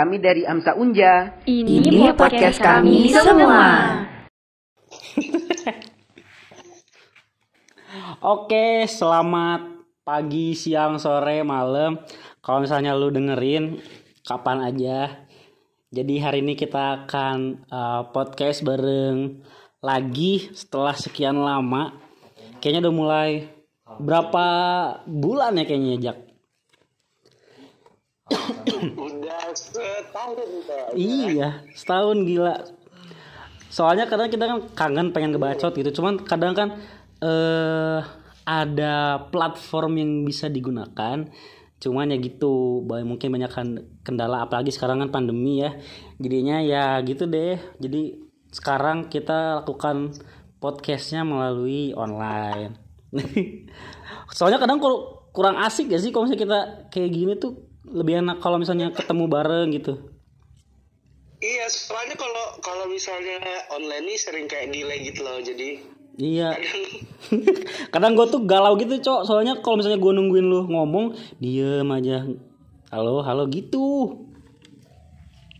Kami dari Amsa Unja. Ini, Ini podcast kami semua. Oke, selamat pagi, siang, sore, malam. Kalau misalnya lu dengerin kapan aja. Jadi hari ini kita akan uh, podcast bareng lagi setelah sekian lama. Kayaknya udah mulai berapa bulan ya kayaknya Jak? Setahun Pak. Iya, setahun gila. Soalnya kadang kita kan kangen pengen ngebacot gitu, cuman kadang kan eh ada platform yang bisa digunakan. Cuman ya gitu, mungkin banyak kan kendala apalagi sekarang kan pandemi ya. Jadinya ya gitu deh. Jadi sekarang kita lakukan podcastnya melalui online. Soalnya kadang kalau kurang asik ya sih kalau misalnya kita kayak gini tuh lebih enak kalau misalnya ketemu bareng gitu. Iya, soalnya kalau kalau misalnya online nih sering kayak delay gitu loh. Jadi Iya. kadang Kadang gue tuh galau gitu, Cok. Soalnya kalau misalnya gue nungguin lu ngomong, diem aja. Halo, halo gitu.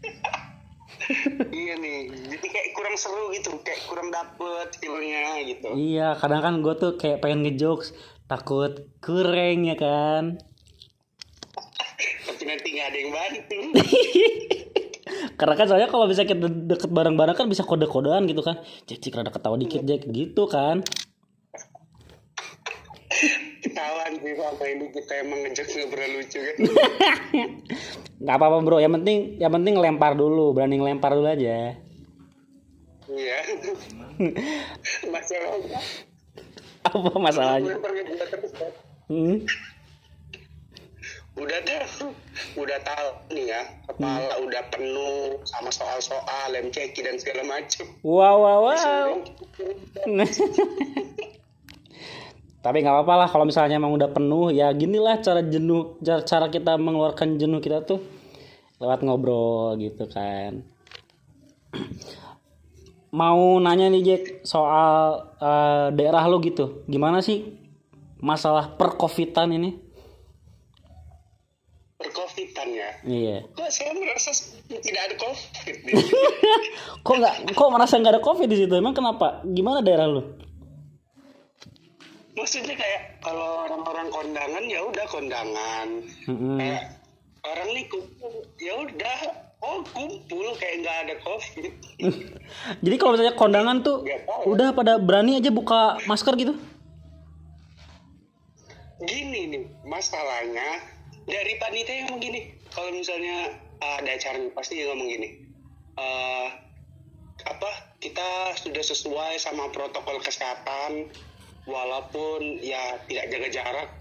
iya nih. Jadi kayak kurang seru gitu, kayak kurang dapet feelnya gitu. Iya, kadang kan gue tuh kayak pengen ngejokes, takut kurang ya kan. Nanti nggak ada yang bantu. Karena kan soalnya kalau bisa kita deket bareng-bareng kan bisa kode-kodean gitu kan. Cek rada ketawa dikit Jack gitu kan. Ketahuan sih sama ini kita emang ngejek nggak pernah lucu kan. Gak apa-apa bro, yang penting yang penting ngelempar dulu, berani ngelempar dulu aja. Iya. Masalah Apa masalahnya? lempar. Hmm? Udah deh, udah tahu nih ya, kepala Hmm. udah penuh sama soal-soal, MCQ dan segala macem. Wow wow wow. Tapi nggak apa-apa lah kalau misalnya emang udah penuh ya ginilah cara jenuh cara, cara kita mengeluarkan jenuh kita tuh lewat ngobrol gitu kan. Mau nanya nih Jack soal eh, daerah lo gitu. Gimana sih masalah perkovitan ini? Perkovitan ya. Iya. Kok saya merasa tidak ada covid? Kok nggak kok merasa nggak ada covid di situ? Emang kenapa? Gimana daerah lo? Maksudnya kayak kalau orang-orang kondangan ya udah kondangan. Mm-mm. Kayak orang nih kumpul ya udah oh kumpul kayak nggak ada covid. Jadi kalau misalnya kondangan tuh udah pada berani aja buka masker gitu? Gini nih masalahnya dari panitia yang gini. Kalau misalnya uh, ada acara pasti dia ngomong gini. eh apa kita sudah sesuai sama protokol kesehatan walaupun ya tidak jaga jarak.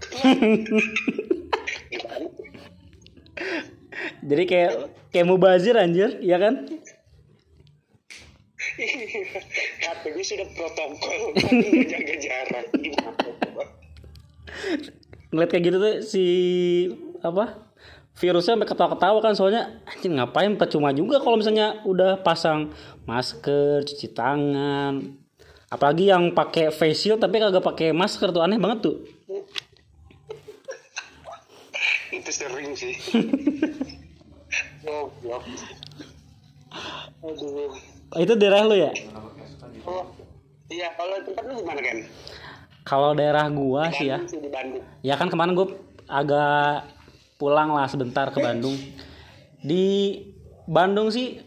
Jadi kayak kayak mubazir anjir, ya kan? Katanya sudah protokol jaga jarak. Gimana? Ngeliat kayak gitu tuh si apa? Virusnya sampai ketawa-ketawa kan soalnya anjing ngapain percuma juga kalau misalnya udah pasang masker, cuci tangan. Apalagi yang pakai face shield tapi kagak pakai masker tuh aneh banget tuh. Itu sering sih. Goblok. Aduh. Itu daerah lu ya? Oh, iya kalau tempat lu gimana kan? Kalau daerah gua sih ya. Sih di Bandung. Ya kan kemarin gue agak pulang lah sebentar ke Bandung. Di Bandung sih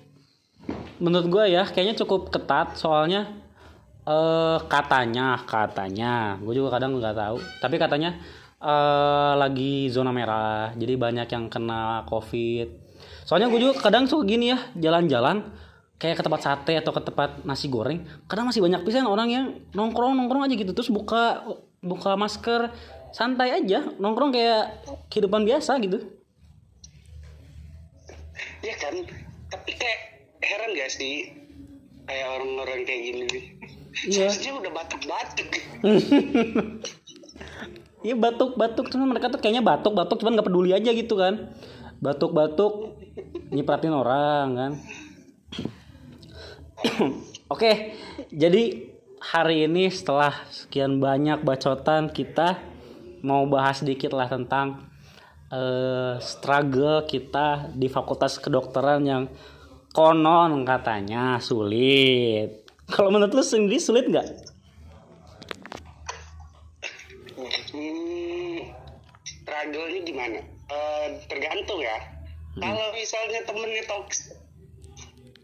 menurut gue ya kayaknya cukup ketat. Soalnya eh katanya katanya gue juga kadang nggak tahu. Tapi katanya eh lagi zona merah. Jadi banyak yang kena covid. Soalnya gue juga kadang suka gini ya jalan-jalan kayak ke tempat sate atau ke tempat nasi goreng. Kadang masih banyak pisan orang yang nongkrong nongkrong aja gitu. Terus buka buka masker santai aja nongkrong kayak kehidupan biasa gitu Iya kan? Tapi kayak heran gak sih kayak orang-orang kayak gini nih. Iya. Seharusnya udah batuk-batuk. Iya batuk-batuk cuma mereka tuh kayaknya batuk-batuk cuman nggak peduli aja gitu kan. Batuk-batuk nyipratin orang kan. Oke, jadi hari ini setelah sekian banyak bacotan kita mau bahas sedikit lah tentang eh, struggle kita di fakultas kedokteran yang konon katanya sulit. Kalau menurut lu sendiri sulit nggak? Hmm, struggle-nya gimana? Eh, tergantung ya. Kalau misalnya temennya toxic,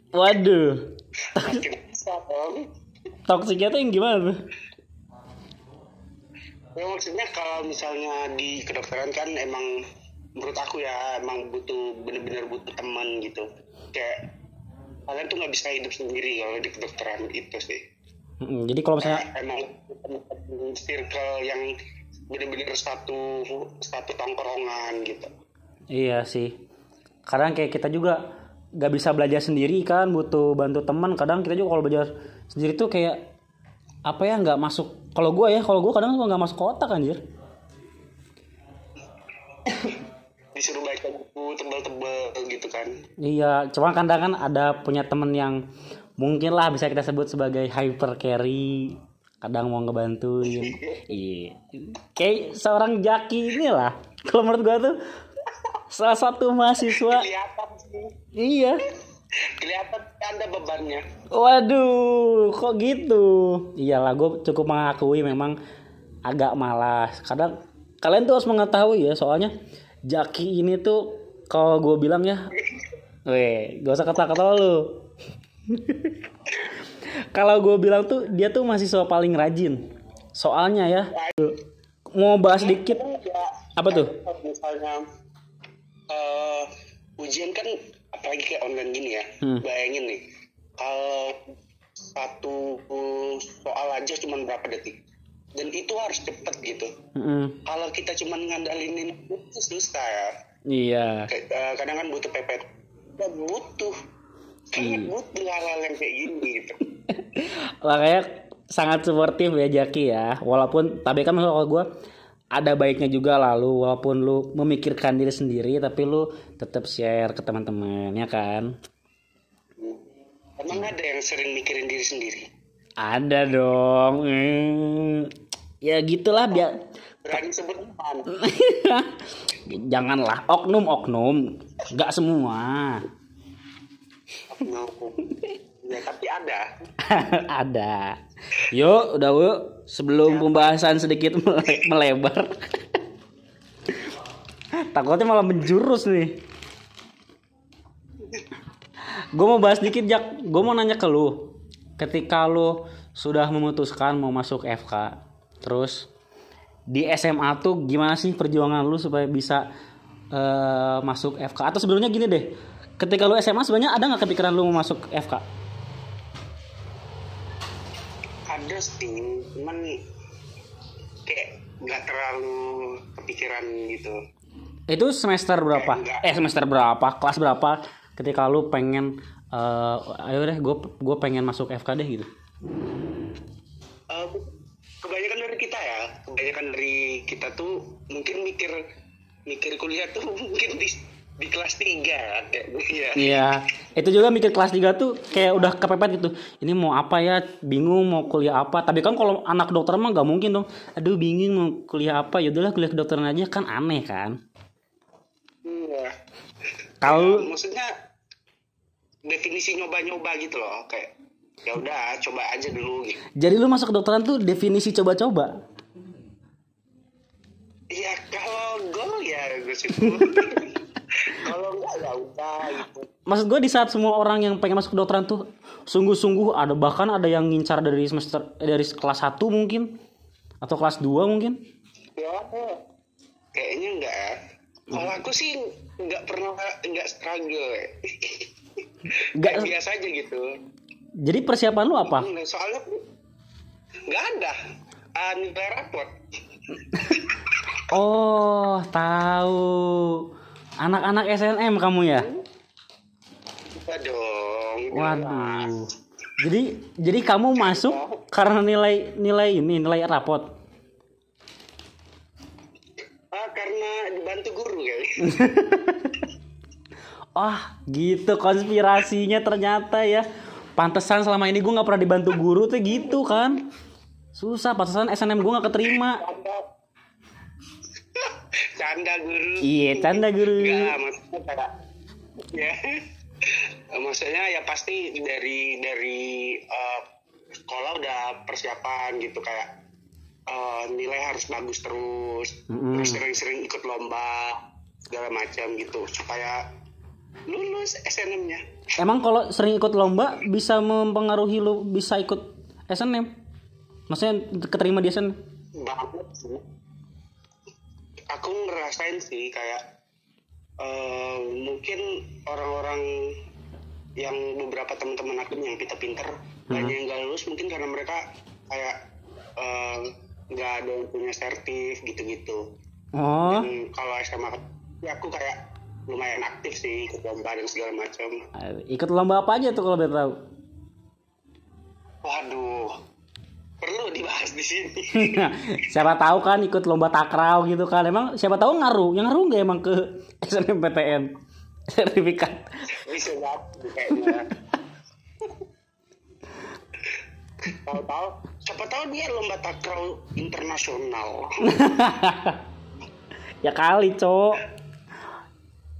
Waduh, toksiknya tuh yang gimana tuh? Ya, maksudnya kalau misalnya di kedokteran kan emang menurut aku ya emang butuh bener-bener butuh teman gitu. Kayak kalian tuh nggak bisa hidup sendiri kalau di kedokteran itu sih. Mm, Jadi kalau misalnya Kayak emang circle yang bener-bener satu satu tongkrongan gitu. Iya sih. Kadang kayak kita juga gak bisa belajar sendiri kan, butuh bantu teman. Kadang kita juga kalau belajar sendiri tuh kayak apa ya nggak masuk. Kalau gue ya, kalau gue kadang suka nggak masuk ke otak anjir. Disuruh baca buku tebel-tebel gitu kan. Iya, cuma kadang kan ada punya temen yang mungkin lah bisa kita sebut sebagai hyper carry. Kadang mau ngebantuin. Iya. Kayak seorang jaki inilah. Kalau menurut gue tuh salah satu mahasiswa. Iya. Kelihatan ada bebannya. Waduh, kok gitu? Iyalah, gue cukup mengakui memang agak malas. Kadang kalian tuh harus mengetahui ya, soalnya Jaki ini tuh kalau gue bilang ya, weh, gak usah kata-kata lu. kalau gue bilang tuh dia tuh mahasiswa paling rajin. Soalnya ya, mau bahas dikit, Ya, apa tuh? misalnya eh ujian kan apalagi kayak online gini ya. Hmm. bayangin nih kalau satu soal aja cuma berapa detik dan itu harus cepet gitu. Mm-mm. kalau kita cuma ngandalinin itu susah. Ya Iya. Kayak, eh, kadang kan butuh pepet. Ya butuh. Sangat butuh hal-hal yang kayak gini gitu. Makanya sangat suportif ya Jaki ya. Walaupun tapi kan kalau gue ada baiknya juga lalu walaupun lu memikirkan diri sendiri tapi lu tetap share ke teman-teman ya kan? Emang ada yang sering mikirin diri sendiri? Ada dong Hmm. ya gitulah biar berani sebut janganlah oknum oknum nggak semua ya tapi ada. Ada. Yuk udah yuk sebelum pembahasan sedikit mele- melebar. Takutnya malah menjurus nih. Gue mau bahas dikit jak. Gue mau nanya ke lu. Ketika lu sudah memutuskan mau masuk FK terus di SMA tuh gimana sih perjuangan lu supaya bisa eh, masuk FK atau sebelumnya gini deh. Ketika lu SMA sebenarnya ada nggak kepikiran lu mau masuk FK ada sih cuman kayak nggak terlalu kepikiran gitu. Itu semester berapa? Eh semester berapa? Kelas berapa? Ketika lu pengen eh, ayo deh gue gue pengen masuk FK deh gitu. Eh, kebanyakan dari kita ya. Kebanyakan dari kita tuh mungkin mikir mikir kuliah tuh mungkin di di kelas 3 kayak ya Iya, itu juga mikir kelas 3 tuh kayak udah kepepet gitu. Ini mau apa ya? Bingung mau kuliah apa. Tapi kan kalau anak dokter mah nggak mungkin dong. Aduh bingung mau kuliah apa. Yaudahlah kuliah kedokteran aja kan aneh kan. Iya. Kalau maksudnya definisi nyoba-nyoba gitu loh kayak ya udah coba aja dulu gitu jadi lu masuk kedokteran tuh definisi coba-coba. Iya kalau gol ya gue situ ya gitu Maksud gue di saat semua orang yang pengen masuk kedokteran tuh sungguh-sungguh ada bahkan ada yang ngincar dari semester eh, dari kelas 1 mungkin atau kelas 2 mungkin. ya kayaknya enggak ya. Kalau aku sih nggak pernah nggak struggle Nggak- Kayak biasa aja gitu. Jadi persiapan lu apa? Hmm, soalnya nggak ada. Uh, nilai rapor Oh, tahu. Anak-anak SNM kamu ya? Dong Waduh. Jadi jadi kamu masuk karena nilai nilai ini nilai rapot. ah, karena dibantu guru kali Ah, gitu konspirasinya ternyata ya. Pantesan selama ini gue nggak pernah dibantu guru tuh gitu kan. Susah, pantesan SNM gue nggak keterima. Canda guru. Iya canda guru. Enggak maksudnya kayak ya. Maksudnya ya pasti dari dari eh, sekolah udah persiapan gitu kayak eh, nilai harus bagus terus Mm-mm. terus sering-sering ikut lomba segala macam gitu supaya lulus SNM-nya emang kalau sering ikut lomba bisa mempengaruhi lu bisa ikut SNM maksudnya keterima di SNM banget sih aku ngerasain sih kayak eh, mungkin orang-orang yang beberapa teman-teman aku yang kita pinter banyak yang gak lulus mungkin karena mereka kayak eh, nggak ada yang punya sertif gitu-gitu. Oh. Dan kalau SMA ya aku kayak lumayan aktif sih ikut lomba dan segala macam. Ikut lomba apa aja tuh kalau boleh tahu? Waduh perlu dibahas di sini. Siapa tahu kan ikut lomba takraw gitu kan. Emang siapa tahu ngaruh. Yang ngaruh nggak emang ke SNMPTN sertifikat. Bisa kayaknya. Tahu-tahu siapa tahu dia lomba takraw internasional. Ya kali cok.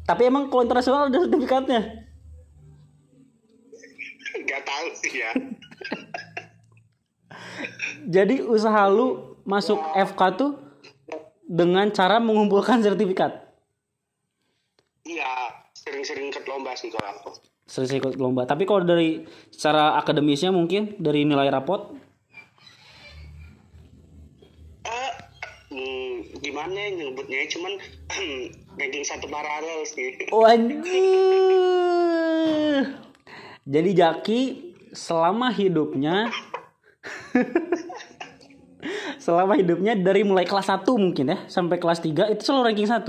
Tapi emang kalau internasional ada sertifikatnya? Nggak tahu sih ya jadi usaha lu masuk FK tuh dengan cara mengumpulkan sertifikat? Iya sering-sering ikut lomba sih kalau aku. Selesai ikut lomba. Tapi kalau dari secara akademisnya mungkin dari nilai rapot? Eh hmm, gimana ya nyebutnya cuman ranking satu paralel sih. Waduh. Jadi Jaki selama hidupnya selama hidupnya dari mulai kelas 1 mungkin ya sampai kelas 3 itu selalu ranking 1.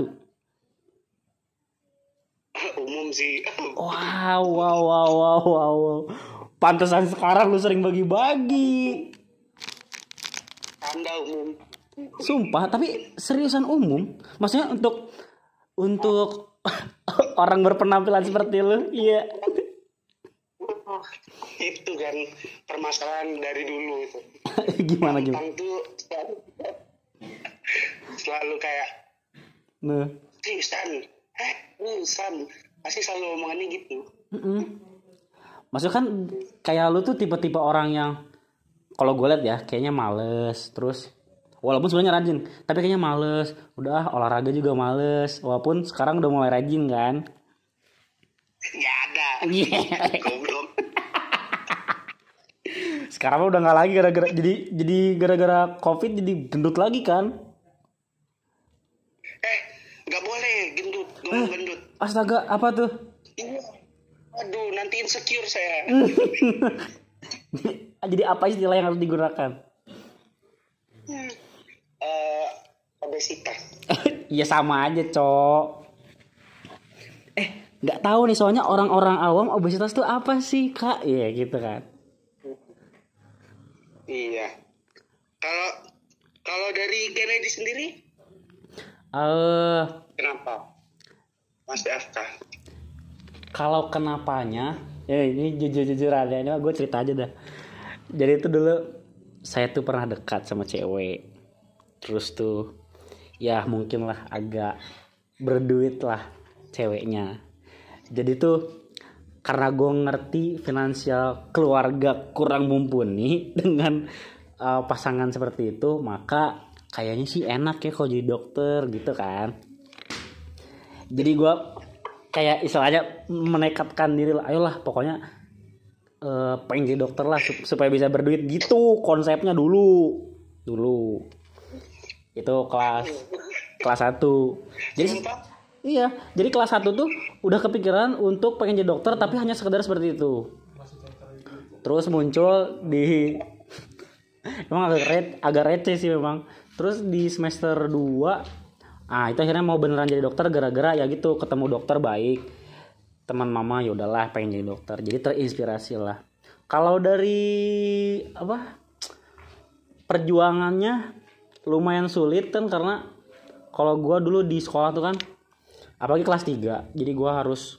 umum sih Wow, wow, wow, wow, wow. wow. Pantesan sekarang lu sering bagi-bagi. anda umum Sumpah, tapi seriusan umum. Maksudnya untuk untuk orang berpenampilan seperti lu, iya. Itu kan permasalahan dari dulu itu gimana gimana? Tuh selalu, selalu kayak Nah. Hey San, eh pasti selalu omongannya gitu. Mm-mm. Maksudnya kan kayak lu tuh tipe-tipe orang yang kalau gue liat ya kayaknya males terus walaupun sebenarnya rajin tapi kayaknya males udah olahraga juga males walaupun sekarang udah mulai rajin kan Gak ada. Goblok. Sekarang udah nggak lagi gara-gara jadi jadi gara-gara covid jadi gendut lagi kan Eh, gak boleh gendut, ngomong gendut. astaga apa tuh Iya. Aduh, nanti insecure saya. jadi apa istilah yang harus digunakan Eh, obesitas. Iya sama aja, Cok. Eh, nggak tahu nih soalnya orang-orang awam obesitas tuh apa sih, Kak? Iya gitu kan. Iya. Kalau kalau dari Kennedy sendiri, Eh, kenapa? Mas FK. kalau kenapanya, ya ini jujur-jujur aja, ini gue cerita aja dah. Jadi itu dulu saya tuh pernah dekat sama cewek. Terus tuh ya mungkin lah agak berduit lah ceweknya. Jadi tuh karena gue ngerti finansial keluarga kurang mumpuni dengan uh, pasangan seperti itu, maka kayaknya sih enak ya kalau jadi dokter gitu kan. Jadi gue kayak istilahnya menekatkan diri lah, ayolah pokoknya eh, pengen jadi dokter lah sup- supaya bisa berduit gitu konsepnya dulu dulu. Itu kelas kelas 1 jadi Sumpah, iya jadi kelas 1 tuh udah kepikiran untuk pengen jadi dokter tapi hanya sekedar seperti itu. Terus muncul di emang agak re- agak receh sih memang. Terus di semester 2 ah itu akhirnya mau beneran jadi dokter gara-gara ya gitu ketemu dokter baik. Teman mama ya udahlah pengen jadi dokter. Jadi terinspirasi lah. Kalau dari apa perjuangannya lumayan sulit kan karena kalau gua dulu di sekolah tuh kan apalagi kelas 3 jadi gua harus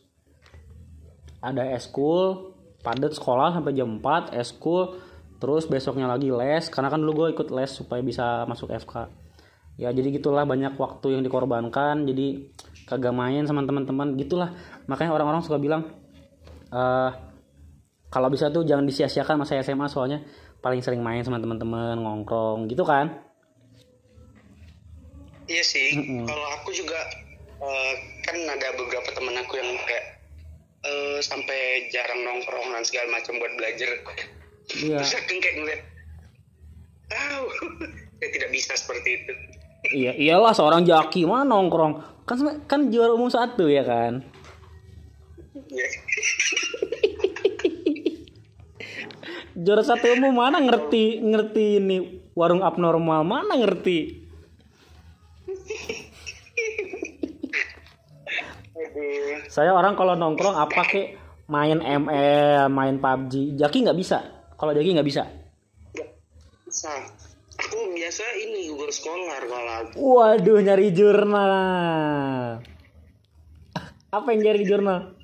ada eskul padat sekolah sampai jam 4 eskul terus besoknya lagi les. Karena kan dulu gue ikut les supaya bisa masuk FK ya jadi gitulah banyak waktu yang dikorbankan. Jadi kagak main sama teman-teman. Gitulah. Makanya orang-orang suka bilang eh kalau bisa tuh jangan disia-siakan masa SMA soalnya paling sering main sama teman-teman ngongkrong gitu kan? Iya sih. Mm-mm. Kalau aku juga eh, kan ada beberapa teman aku yang kayak eh, sampai jarang nongkrong dan segala macam buat belajar. iya Terus aku kayak ngeliat, tahu, saya tidak bisa seperti itu. iya iyalah seorang jaki mana nongkrong kan kan juara umum satu ya kan Ya. juara satu umum mana ngerti ngerti ini warung abnormal mana ngerti saya orang kalau nongkrong apa kek main ML main PUBG Jaki nggak bisa? Kalau Jaki nggak bisa? Bisa. Aku biasa ini Google Scholar kalau waduh nyari jurnal. Apa yang nyari jurnal?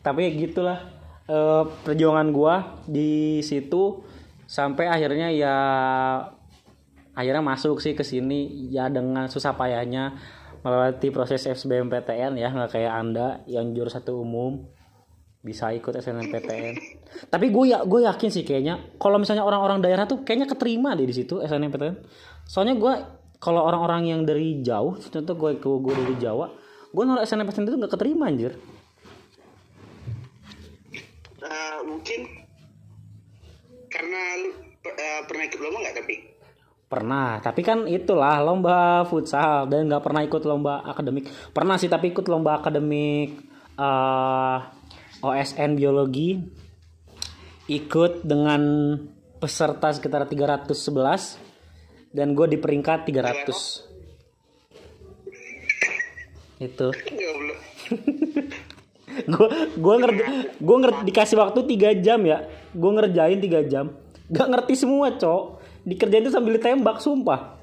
Tapi gitulah eh, perjuangan gua di situ sampai akhirnya ya akhirnya masuk sih ke sini. Ya dengan susah payahnya melewati proses SBMPTN ya. Nggak kayak anda yang jurusan satu umum. Bisa ikut SNMPTN tapi gue ya gue yakin sih kayaknya kalau misalnya orang-orang daerah tuh kayaknya keterima deh di situ SNMPTN soalnya gue kalau orang-orang yang dari jauh contoh gue gue dari Jawa gue nolak SNMPTN itu nggak keterima anjir. Eh, mungkin karena lu eh, pernah ikut lomba nggak tapi? Pernah, tapi kan itulah lomba futsal dan nggak pernah ikut lomba akademik. Pernah sih tapi ikut lomba akademik eh, OSN biologi. Ikut dengan peserta sekitar 311 dan gue di peringkat 300. Itu. Gue gue ngerti gue ngerti dikasih waktu 3 jam ya. Gue ngerjain 3 jam. Gak ngerti semua, Cok. Dikerjain tuh sambil ditembak, sumpah.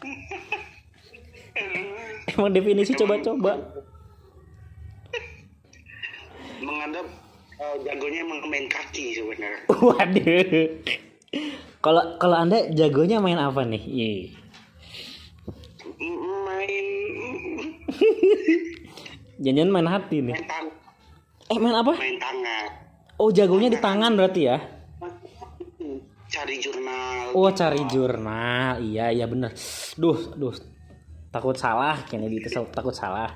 Emang definisi coba-coba. Menganggap eh, jagonya emang main kaki sebenarnya. Waduh. Kalau kalau Anda jagonya main apa nih? M- Main Jangan main hati nih. main tang Eh main apa? main tangan. Oh jagonya di tangan berarti ya? Cari jurnal. Oh cari jurnal. Iya iya bener. Duh duh. Takut salah kayaknya gitu takut salah.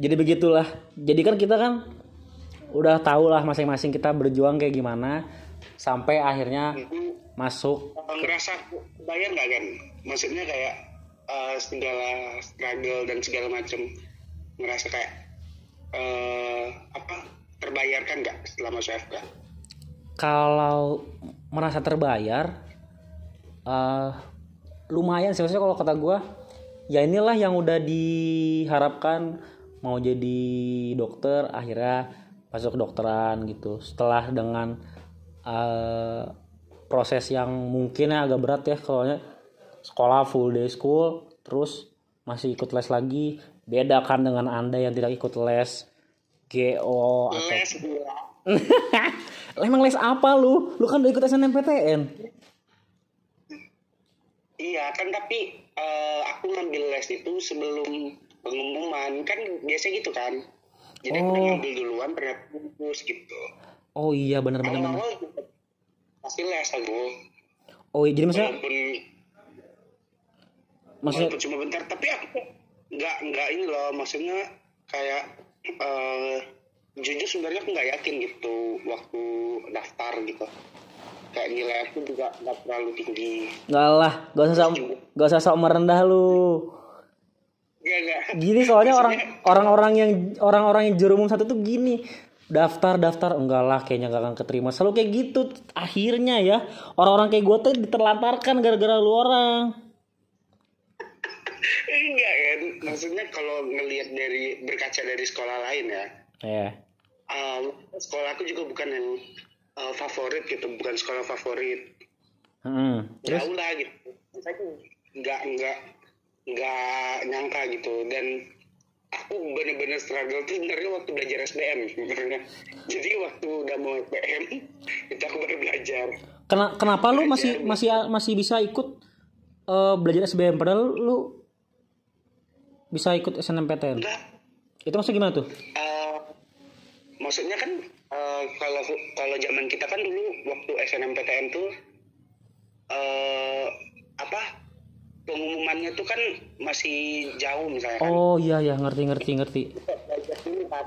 Jadi begitulah. Jadi kan kita kan udah tahu lah masing-masing kita berjuang kayak gimana sampai akhirnya Itu masuk ngerasa bayar nggak kan? Maksudnya kayak eh, segala struggle dan segala macam ngerasa kayak eh apa terbayarkan nggak setelah masuk FK? Kalau merasa terbayar eh lumayan sih. Maksudnya kalau kata gua ya inilah yang udah diharapkan. Mau jadi dokter akhirnya masuk kedokteran gitu. Setelah dengan eh, proses yang mungkin agak berat ya. Kalau sekolah full day school terus masih ikut les lagi. Beda kan dengan anda yang tidak ikut les GO atau. Lah, Emang les apa lu? Lu kan udah ikut SNMPTN. Iya kan tapi eh, aku ngambil les itu sebelum pengumuman kan biasa gitu kan. Jadi aku udah Oh. ngambil duluan ternyata lulus gitu. Oh iya benar benar juga pasti les aku. Oh iya, jadi maksudnya Walaupun maksudnya walaupun cuma bentar tapi aku nggak nggak ini loh maksudnya kayak eh jujur sebenarnya aku nggak yakin gitu waktu daftar gitu. Kayak nilai aku juga nggak terlalu tinggi. Enggak lah, gak usah sok, gak usah sok merendah lu. Gak, gak. Gini soalnya orang orang-orang yang orang-orang yang juara umum satu tuh gini. Daftar daftar enggak lah kayaknya gak akan keterima. Selalu kayak gitu akhirnya ya. Orang-orang kayak gue tuh diterlantarkan gara-gara lu orang. Enggak kan maksudnya kalau ngelihat dari berkaca dari sekolah lain ya ya um, sekolah aku juga bukan yang uh, favorit gitu bukan sekolah favorit Hmm. terus jauh lah gitu saya nggak nggak nggak nyangka gitu dan aku bener-bener struggle tuh sebenarnya waktu belajar SBM sebenarnya. Jadi waktu udah mau SBM itu aku baru belajar. Kena, kenapa lu masih masih masih bisa ikut eh, belajar SBM padahal lu bisa ikut SNMPTN? Nah, Itu maksudnya gimana tuh? eh, maksudnya kan eh, kalau kalau zaman kita kan dulu waktu SNMPTN tuh eh apa pengumumannya tuh kan masih jauh misalnya kan. Oh iya ya ngerti ngerti ngerti. kan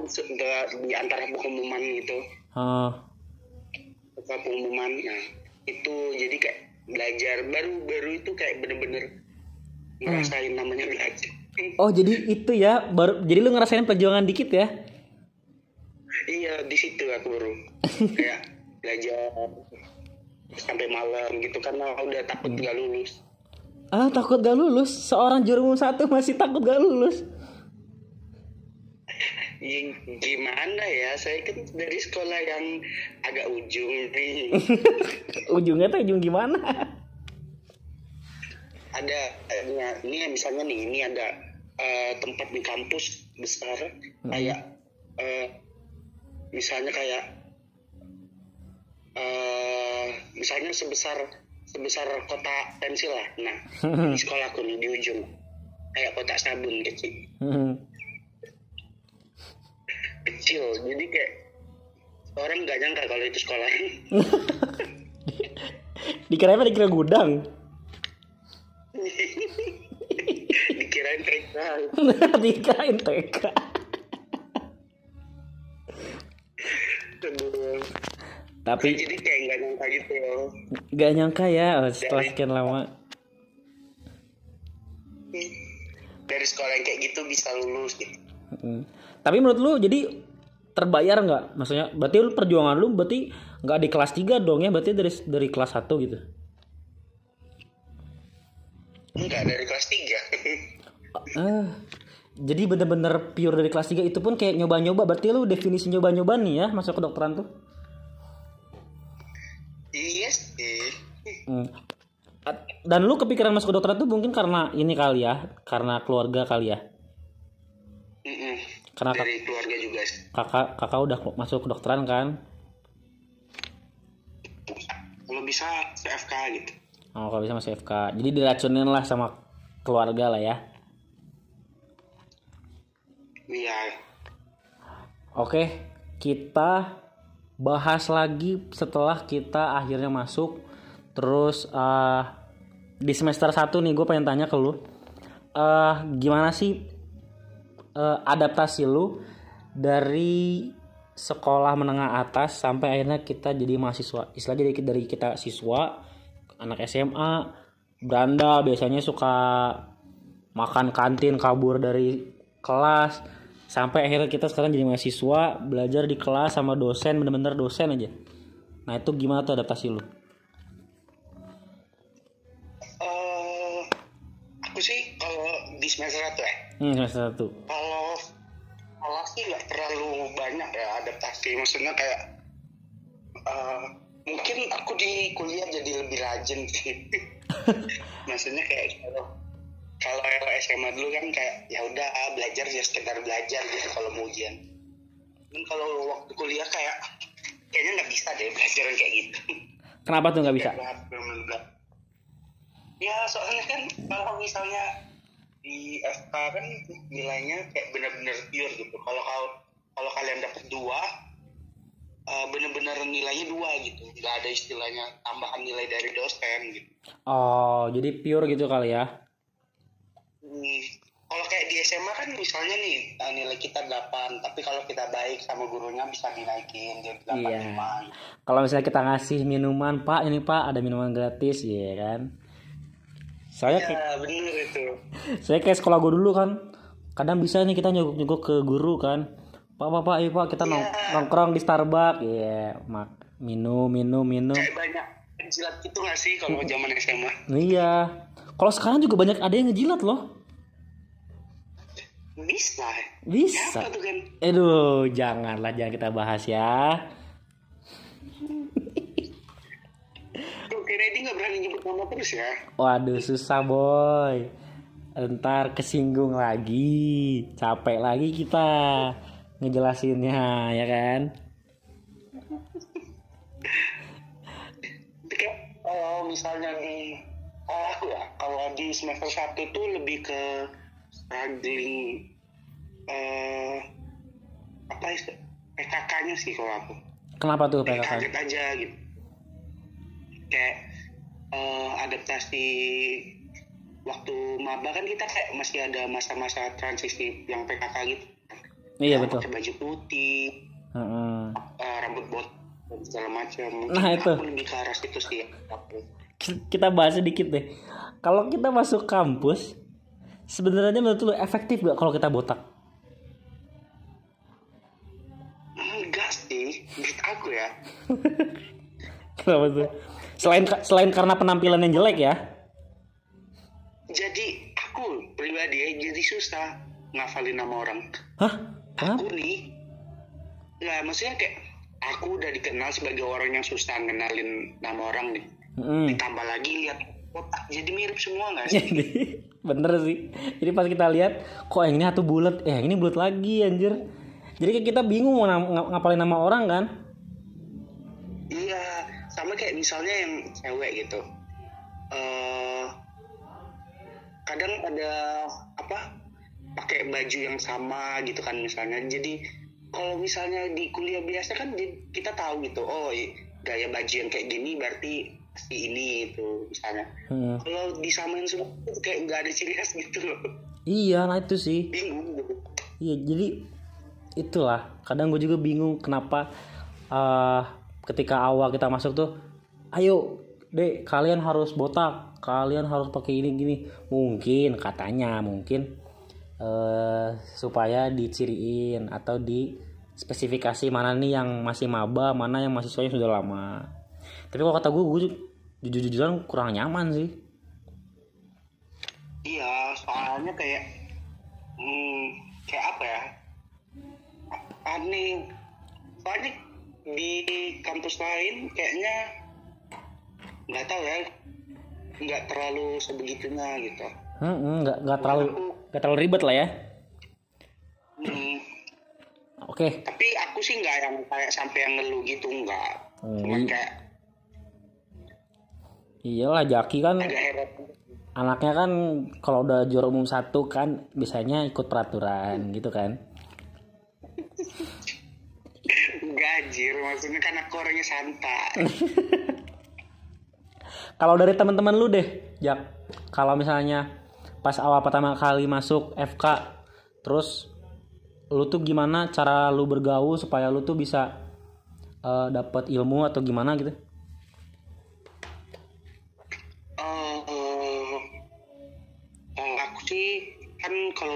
di antara pengumuman gitu Ah, setelah pengumuman nah itu jadi kayak belajar baru baru itu kayak bener-bener ngerasain namanya belajar oh jadi itu ya baru jadi lu ngerasain perjuangan dikit ya? Iya di situ aku baru kayak belajar sampai malam gitu karena udah takut nggak lulus Ah takut gak lulus. Seorang juru satu masih takut gak lulus. Ya, gimana ya saya kan dari sekolah yang agak ujung nih Ujungnya tuh ujung gimana? ada eh, ini misalnya nih ini ada eh, tempat di kampus besar kayak eh, misalnya kayak eh misalnya sebesar sebesar kota pensil lah. Nah di sekolahku nih di ujung. Kayak kotak sabun kecil. Hmm. kecil. Jadi kayak orang nggak nyangka kalau itu sekolah. Dikira apa? Dikira gudang? dikirain TK Dikirain TK. Tapi jadi kayak nggak nyangka gitu gak nyangka ya oh, setelah sekian lama. dari sekolah yang kayak gitu bisa lulus gitu Mm. Tapi menurut lu jadi terbayar nggak? Maksudnya berarti lu perjuangan lu berarti nggak di kelas 3 dong ya? Berarti dari dari kelas 1 gitu. enggak dari kelas 3 Ah. Jadi bener-bener pure dari kelas 3 itu pun kayak nyoba-nyoba. Berarti lu definisi nyoba-nyoba nih ya masuk ke dokteran tuh. iya sih Hmm. Dan lu kepikiran masuk ke dokteran tuh mungkin karena ini kali ya, karena keluarga kali ya. Karena kak- dari keluarga juga sih. kakak kakak udah masuk ke dokteran kan? kalau bisa CFK gitu Oh, kalau bisa masuk FK. Jadi diracunin lah sama keluarga lah ya. Iya Oke, kita bahas lagi setelah kita akhirnya masuk. Terus eh, di semester 1 nih gue pengen tanya ke lu. eh gimana sih eh, adaptasi lu dari sekolah menengah atas sampai akhirnya kita jadi mahasiswa. Istilah jadi dari kita siswa, anak SMA, beranda biasanya suka makan kantin kabur dari kelas sampai akhirnya kita sekarang jadi mahasiswa belajar di kelas sama dosen bener-bener dosen aja. Nah itu gimana tuh adaptasi lu? Eh, aku sih kalau di semester satu ya. Hmm, semester satu. Kalau kalau sih nggak terlalu banyak ya adaptasi. Maksudnya kayak eh, mungkin aku di kuliah jadi lebih rajin sih. Maksudnya kayak kalau kalau SMA dulu kan kayak ya udah ah, belajar ya sekedar belajar gitu kalau mau ujian. Dan kalau waktu kuliah kayak kayaknya nggak bisa deh belajar kayak gitu. Kenapa tuh nggak bisa? Ya soalnya kan kalau misalnya di FK kan nilainya kayak bener-bener pure gitu. Kalau kalau kalau kalian dapat dua eh, bener-bener nilainya dua gitu. Nggak ada istilahnya tambahan nilai dari dosen gitu. Oh jadi pure gitu kali ya Hmm, kalau kayak di SMA kan misalnya nih eh, nilai kita 8 tapi kalau kita baik sama gurunya bisa dinaikin jadi 85 Iya. gitu. kalau misalnya kita ngasih minuman pak ini pak ada minuman gratis ya kan? Saya kayak ya bener itu. Saya kayak sekolah gue dulu kan kadang bisa nih kita nyogok nyogok ke guru kan. Pak pak pak ayo pak kita nong- nongkrong di Starbucks ya mak minum minum minum. Kayak banyak jilat gitu nggak sih kalau zaman SMA iya. Kalau sekarang juga banyak ada yang ngejilat loh bisa. Bisa. Tuh kan aduh janganlah jangan kita bahas ya. Tuh, kira ini nggak berani nyebut nama terus ya? Waduh susah boy. Ntar kesinggung lagi. Capek lagi kita ngejelasinnya ya kan? Kalau misalnya di kalau aku ya kalau di semester satu tuh lebih ke struggling eh apa PKK-nya sih kalau aku. Kenapa tuh PKK kaget aja gitu. Kayak eh, adaptasi waktu maba kan kita kayak masih ada masa-masa transisi yang PKK gitu. Iya Yang betul. pakai baju putih Heeh. eh, rambut bot dan segala macam. Mungkin Nah, itu. aku lebih ke arah situ sih. Kita bahas sedikit deh. Kalau kita masuk kampus sebenarnya menurut lu efektif gak kalau kita botak? Enggak sih menurut aku ya. Kenapa tuh? Selain selain karena penampilan yang jelek ya? Jadi aku pribadi ya jadi susah ngafalin nama orang. Hah? Kenapa? Aku nih nggak maksudnya kayak aku udah dikenal sebagai orang yang susah ngenalin nama orang nih. Mm. ditambah lagi lihat kotak jadi mirip semua nggak sih bener sih. Jadi pas kita lihat kok yang ini satu bulat, eh yang ini bulat lagi anjir. Jadi kita bingung mau ngapalin nama orang kan? iya sama kayak misalnya yang cewek gitu eh kadang ada apa pakai baju yang sama gitu kan misalnya jadi kalau misalnya di kuliah biasa kan kita tahu gitu oh gaya baju yang kayak gini berarti si ini itu misalnya Hmm. kalau disamain semua itu kayak nggak ada ciri khas gitu loh Iya, nah itu sih. bingung gitu Iya, jadi itulah. Kadang gue juga bingung kenapa eh ketika awal kita masuk tuh, ayo dek kalian harus botak, kalian harus pakai ini gini. Mungkin katanya mungkin eh supaya diciriin atau di spesifikasi mana nih yang masih maba, mana yang mahasiswanya sudah lama. Tapi kalau kata gue, gue jujur-jujuran kurang nyaman sih. Iya, soalnya kayak hmm, kayak apa ya? Aneh. Soalnya di kampus lain kayaknya nggak tahu ya, nggak terlalu sebegitunya gitu. Hmm, nggak nggak terlalu nggak terlalu ribet lah ya. Hmm, Oke. tapi aku sih nggak yang kayak sampai yang ngeluh gitu nggak. Hmm. Cuman kayak Iyalah Jaki kan anaknya kan kalau udah juara umum satu kan biasanya ikut peraturan gitu kan. Gajir, maksudnya kan aku orangnya santai. Kalau dari teman-teman lu deh, Jak. Kalau misalnya pas awal pertama kali masuk FK, terus lu tuh gimana cara lu bergaul supaya lu tuh bisa eh, dapat ilmu atau gimana gitu?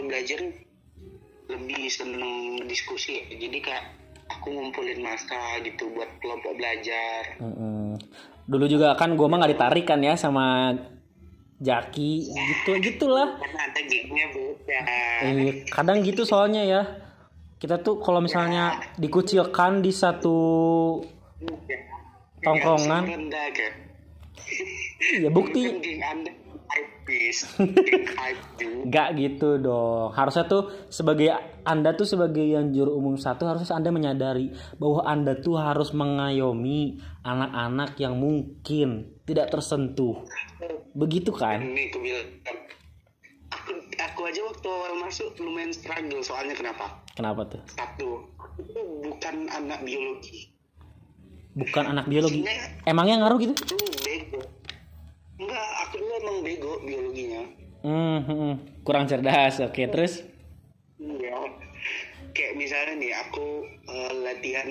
Kan belajar lebih seneng diskusi ya. Jadi kayak aku ngumpulin masa gitu buat kelompok belajar. Mm-mm. Dulu juga kan gua mah nggak ditarik kan ya sama Jaki gitu gitulah. Karena ada gignya beda. Eh, kadang gitu soalnya ya. Kita tuh kalau misalnya dikucilkan di satu Tongkrongan. Rendah kan. ya bukti Nggak gitu dong. Harusnya tuh sebagai Anda tuh sebagai yang juru umum satu harusnya Anda menyadari bahwa Anda tuh harus mengayomi anak-anak yang mungkin tidak tersentuh. Begitu kan? Ini aku bilang. Aku, aku aja waktu awal masuk lumayan struggle soalnya kenapa? Kenapa tuh? Satu, aku bukan anak biologi. Bukan anak biologi. Emangnya ngaruh gitu? Bego. Enggak, aku dulu emang bego biologinya. Hmm, hmm, kurang cerdas. Oke, terus? Iya. Kayak misalnya nih, aku eh, latihan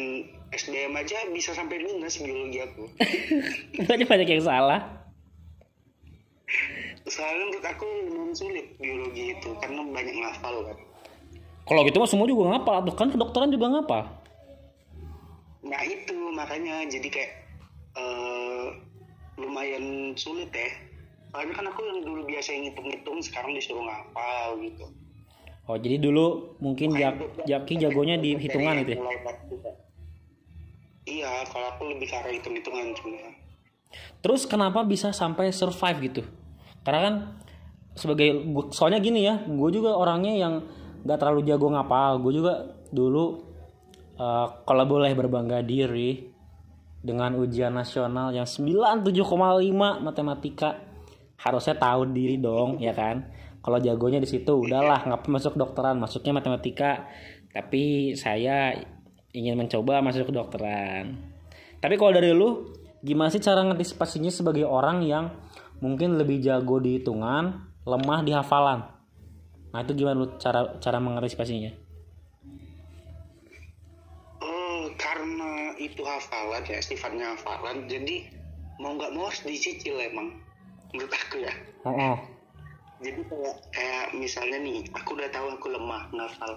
SBM aja bisa sampai minus biologi aku. Banyak banyak yang salah. Soalnya menurut aku lumayan sulit biologi itu karena banyak ngafal kan. Kalau gitu mah semua juga ngapal. Tuh kan kedokteran juga ngapal. Nah itu makanya jadi kayak eh, lumayan sulit ya. Soalnya kan aku yang dulu biasa ngitung-ngitung sekarang disuruh ngafal gitu. Oh, jadi dulu mungkin Jak- Jaki jagonya di hitungan gitu ya? Iya, kalau aku lebih ke arah hitung-hitungan sebenarnya. Terus kenapa bisa sampai survive gitu? Karena kan sebagai soalnya gini ya gue juga orangnya yang nggak terlalu jago ngapal gue juga dulu eh, kalau boleh berbangga diri dengan ujian nasional yang 97,5 matematika. Harusnya tahu diri dong ya kan? Kalau jagonya di situ udahlah nggak masuk dokteran masuknya matematika. Tapi saya ingin mencoba masuk ke dokteran. Tapi kalau dari lu gimana sih cara ngantisipasinya sebagai orang yang mungkin lebih jago di hitungan lemah di hafalan? Nah itu gimana lu cara cara mengantisipasinya itu hafalan ya, sifatnya hafalan, jadi mau nggak mau harus dicicil emang. Menurut aku ya. oh, oh. Jadi kayak, kayak misalnya nih, aku udah tahu aku lemah ngafal.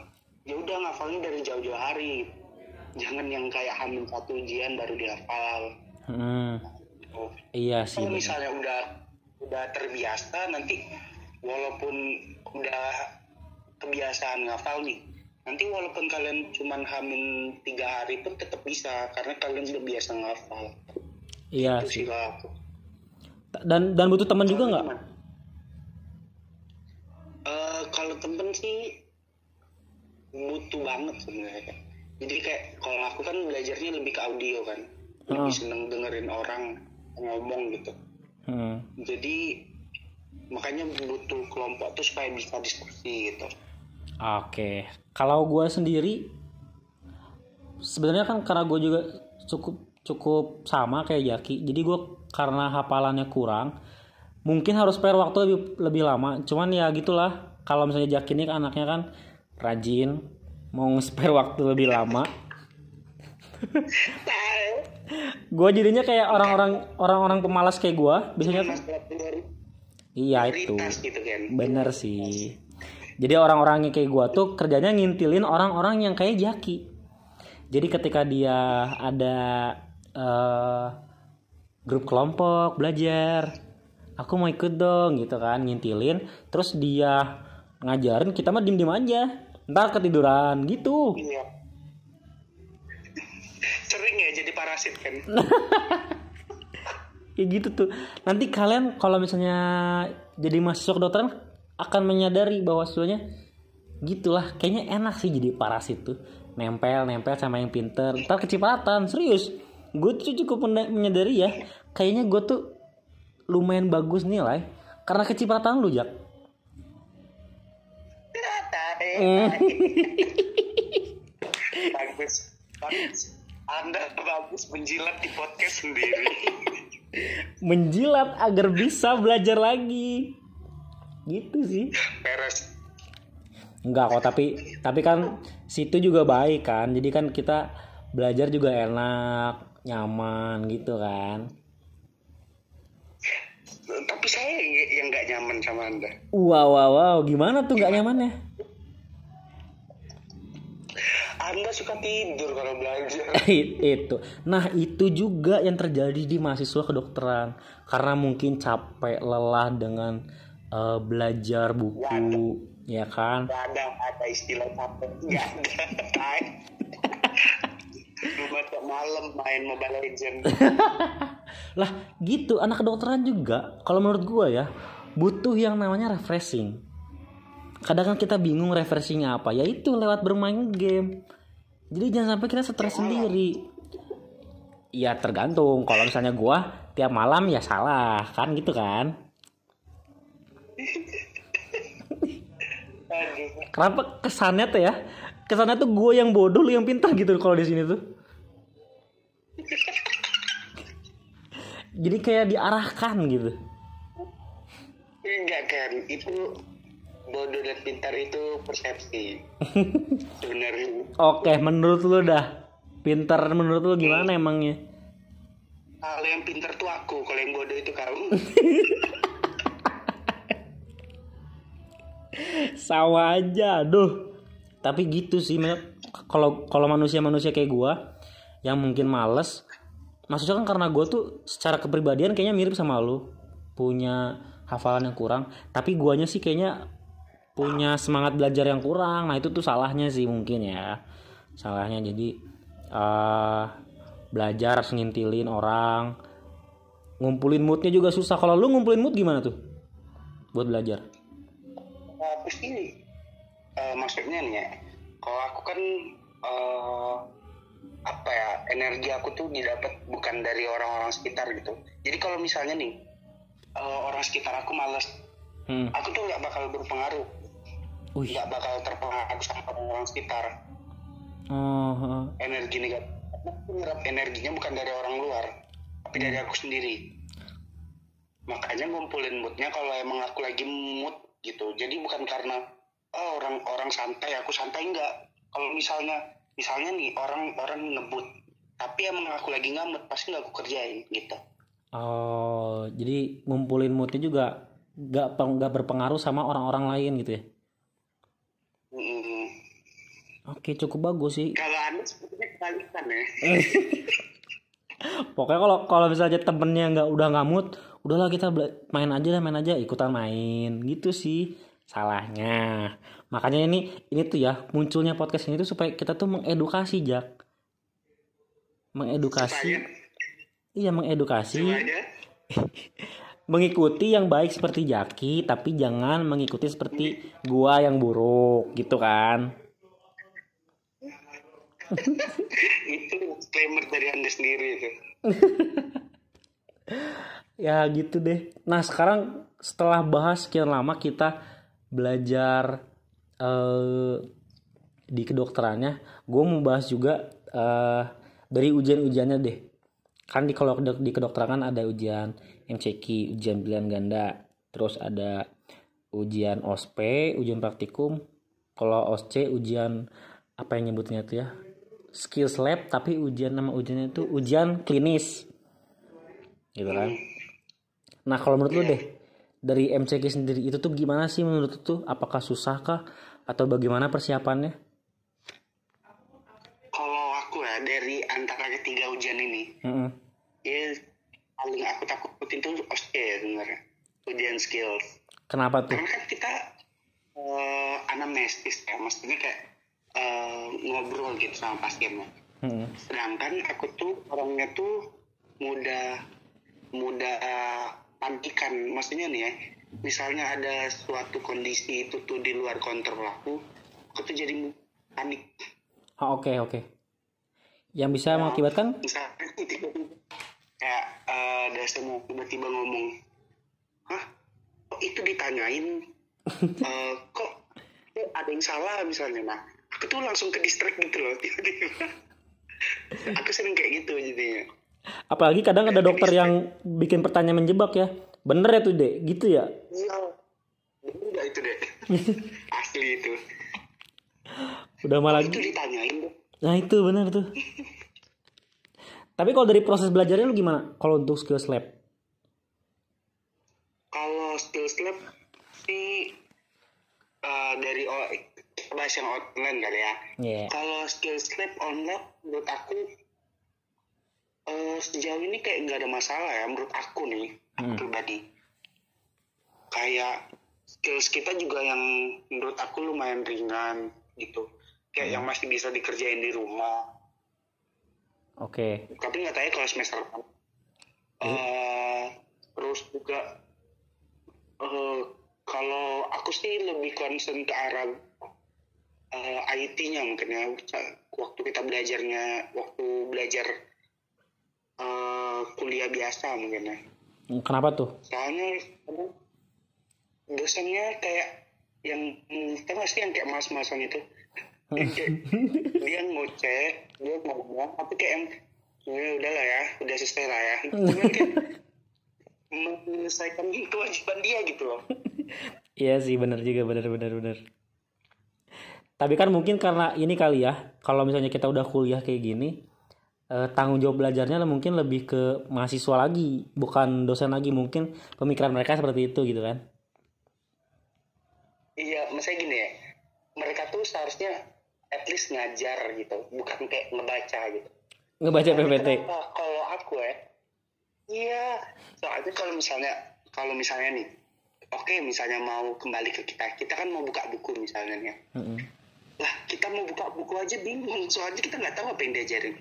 Ya udah ngafalnya dari jauh-jauh hari. Jangan yang kayak hamil satu ujian baru dihafal. Hmm, Oh. iya sih Kalau bener. misalnya udah udah terbiasa nanti walaupun udah kebiasaan ngafal nih nanti walaupun kalian cuman hamil tiga hari pun tetap bisa karena kalian udah biasa ngafal. Iya itu sih. aku dan dan butuh teman juga nggak? Eh, kalau temen sih butuh banget sebenarnya jadi kayak kalau aku kan belajarnya lebih ke audio kan. Lebih Heeh. seneng dengerin orang ngomong gitu. Hmm. jadi makanya butuh kelompok tuh supaya bisa diskusi gitu Oke, kalau gue sendiri sebenarnya kan karena gue juga cukup cukup sama kayak Jaki, jadi gue karena hafalannya kurang, mungkin harus spare waktu lebih lebih lama. Cuman ya gitulah, kalau misalnya Jaki ini kan anaknya kan rajin, mau spare waktu lebih lama. gue jadinya kayak orang-orang orang-orang pemalas kayak gue, biasanya iya itu. gitu kan Bener sih. Jadi orang-orang yang kayak gua tuh kerjanya ngintilin orang-orang yang kayak Jaki. Jadi ketika dia ada eh, grup kelompok belajar, aku mau ikut dong gitu kan, ngintilin. Terus dia ngajarin kita mah diem-diem aja. Ntar ketiduran gitu. iya sering ya jadi parasit kan Kayak gitu tuh. Nanti kalian kalau misalnya jadi masuk kedokteran akan menyadari bahwa sebenarnya gitulah kayaknya enak sih jadi parasit tuh. Nempel nempel sama yang pinter. Ntar kecipratan serius. Gue tuh cukup menyadari ya kayaknya gue tuh lumayan bagus nilai karena kecipratan lu jak. Bagus. Bagus. Anda bagus menjilat di podcast sendiri. Menjilat agar bisa belajar lagi gitu sih peres Enggak kok, tapi tapi kan situ juga baik kan. Jadi kan kita belajar juga enak, nyaman gitu kan. tapi saya yang- nggak nyaman sama anda Wow wow wow, gimana tuh nggak nyamannya? anda suka tidur kalau belajar itu. Nah, itu juga yang terjadi di mahasiswa kedokteran. Karena mungkin capek, lelah dengan eh, belajar buku, ya kan? nggak ada ada istilah capek nggak ada cuma tiap malam main mobile legend Lah, gitu anak kedokteran juga kalau menurut gua ya, butuh yang namanya refreshing. Kadang kan kita bingung refreshingnya apa, yaitu lewat bermain game. Jadi jangan sampai kita stres sendiri. Ya tergantung. Kalau misalnya gua tiap malam ya salah, kan gitu kan? Kenapa kesannya tuh ya? Kesannya tuh gue yang bodoh, lu yang pintar gitu kalau di sini tuh. Jadi kayak diarahkan gitu. enggak kan itu bodoh dan pintar itu persepsi sebenarnya Oke, menurut lu dah pintar menurut lu gimana emangnya? kalau yang pintar tuh aku kalau yang bodoh itu kamu Sama aja, aduh. Tapi gitu sih kalau kalau manusia-manusia kayak gua yang mungkin males maksudnya kan karena gua tuh secara kepribadian kayaknya mirip sama lu. Punya hafalan yang kurang tapi guanya sih kayaknya punya semangat belajar yang kurang. Nah itu tuh salahnya sih mungkin ya. Salahnya jadi eh belajar ngintilin orang. Ngumpulin moodnya juga susah. Kalau lu ngumpulin mood gimana tuh? Buat belajar aku sih eh, maksudnya nih ya kalau aku kan eh, apa ya energi aku tuh didapat bukan dari orang-orang sekitar gitu. Jadi kalau misalnya nih eh, orang sekitar aku males Hmm. aku tuh nggak bakal berpengaruh. Nggak bakal terpengaruh sama orang sekitar. Oh, heeh. energi negatif aku nyerap energinya bukan dari orang luar tapi dari aku sendiri. Makanya ngumpulin moodnya kalau emang aku lagi mood gitu. Jadi bukan karena oh, orang orang santai aku santai. Enggak. Kalau misalnya misalnya nih orang orang ngebut tapi emang aku lagi ngamut pasti nggak aku kerjain gitu. Oh, jadi ngumpulin moodnya juga gak, nggak berpengaruh sama orang-orang lain gitu ya? Mm, Oke, cukup bagus sih. kalau anda sepertinya kebalikan ya. Pokoknya kalau kalau misalnya temennya nggak udah ngamut, udahlah kita main aja lah main aja ikutan main. Gitu sih salahnya. Makanya ini ini tuh ya munculnya podcast ini tuh supaya kita tuh mengedukasi jak, mengedukasi, Supaya- iya mengedukasi, mengikuti yang baik seperti Jaki, tapi jangan mengikuti seperti gua yang buruk gitu kan. itu disclaimer dari anda sendiri itu Ya gitu deh. Nah sekarang setelah bahas sekian lama kita belajar eh, di kedokterannya, gue mau bahas juga eh, dari ujian-ujiannya deh. Kan di kalau di kedokteran kan ada ujian MCQ, ujian pilihan ganda, terus ada ujian OSP, ujian praktikum. Kalau OSC ujian apa yang nyebutnya tuh ya? Skills lab, tapi ujian nama ujiannya itu ujian klinis gitu kan. Nah kalau menurut lu deh dari MCQ sendiri itu tuh gimana sih menurut lu tuh? Apakah susah kah atau bagaimana persiapannya? kalau aku ya dari antara ketiga ujian ini Mm-mm. ya paling aku takutin tuh OSCE ya sebenarnya ujian skills Kenapa tuh? karena kan kita eh, anamnestis ya maksudnya kayak eh, ngobrol gitu sama pasiennya Mm-mm. sedangkan aku tuh orangnya tuh mudah mudah panikan maksudnya nih ya misalnya ada suatu kondisi itu tuh di luar kontrol aku aku tuh jadi panik. Oh, Oke oke. Yang bisa mengakibatkan? misalnya kayak eh, dosen mau tiba-tiba ngomong hah kok itu ditanyain? Eh, kok, ada yang salah misalnya? Nah aku tuh langsung ke distract gitu loh tiba-tiba. Aku sering kayak gitu jadinya Apalagi kadang ada dokter yang bikin pertanyaan menjebak ya. Bener ya tuh dek, gitu ya? iya itu deh asli itu Udah malah itu ditanyain Nah itu bener tuh. Tapi kalau dari proses belajarnya lu gimana? Kalau untuk skills lab? kalau skills lab sih eh, dari bahas yang online kali ya Iya. Kalau skills lab online menurut aku eh, sejauh ini kayak nggak ada masalah ya menurut aku nih aku Hmm. pribadi. Kayak skills kita juga yang menurut aku lumayan ringan gitu. Kayak yang masih bisa dikerjain di rumah. Oke. Tapi nggak tahu ya kalau semester depan. Eh, terus juga eh, kalau aku sih lebih concern ke arah eh, IT-nya mungkin ya waktu kita belajarnya waktu belajar eh, kuliah biasa mungkin ya. Kenapa tuh? soalnya dosennya kayak yang kita masih yang kayak mas-masan itu? Yang kayak dia ngoceh dia ngomong tapi kayak yang ya udahlah ya udah selesai lah ya. Cuman kayak menyelesaikan kewajiban dia gitu loh. Iya sih bener juga bener bener bener. Tapi kan mungkin karena ini kali ya, kalau misalnya kita udah kuliah kayak gini, eh, tanggung jawab belajarnya mungkin lebih ke mahasiswa lagi, bukan dosen lagi mungkin pemikiran mereka seperti itu gitu kan? iya maksudnya gini ya mereka tuh seharusnya at least ngajar gitu bukan kayak ngebaca gitu Ngebaca PPT. Kalau aku ya, iya. Soalnya kalau misalnya, kalau misalnya nih, oke misalnya mau kembali ke kita, kita kan mau buka buku misalnya nih. ya. Mm-mm. Lah kita mau buka buku aja bingung, soalnya kita nggak tahu apa yang diajarin.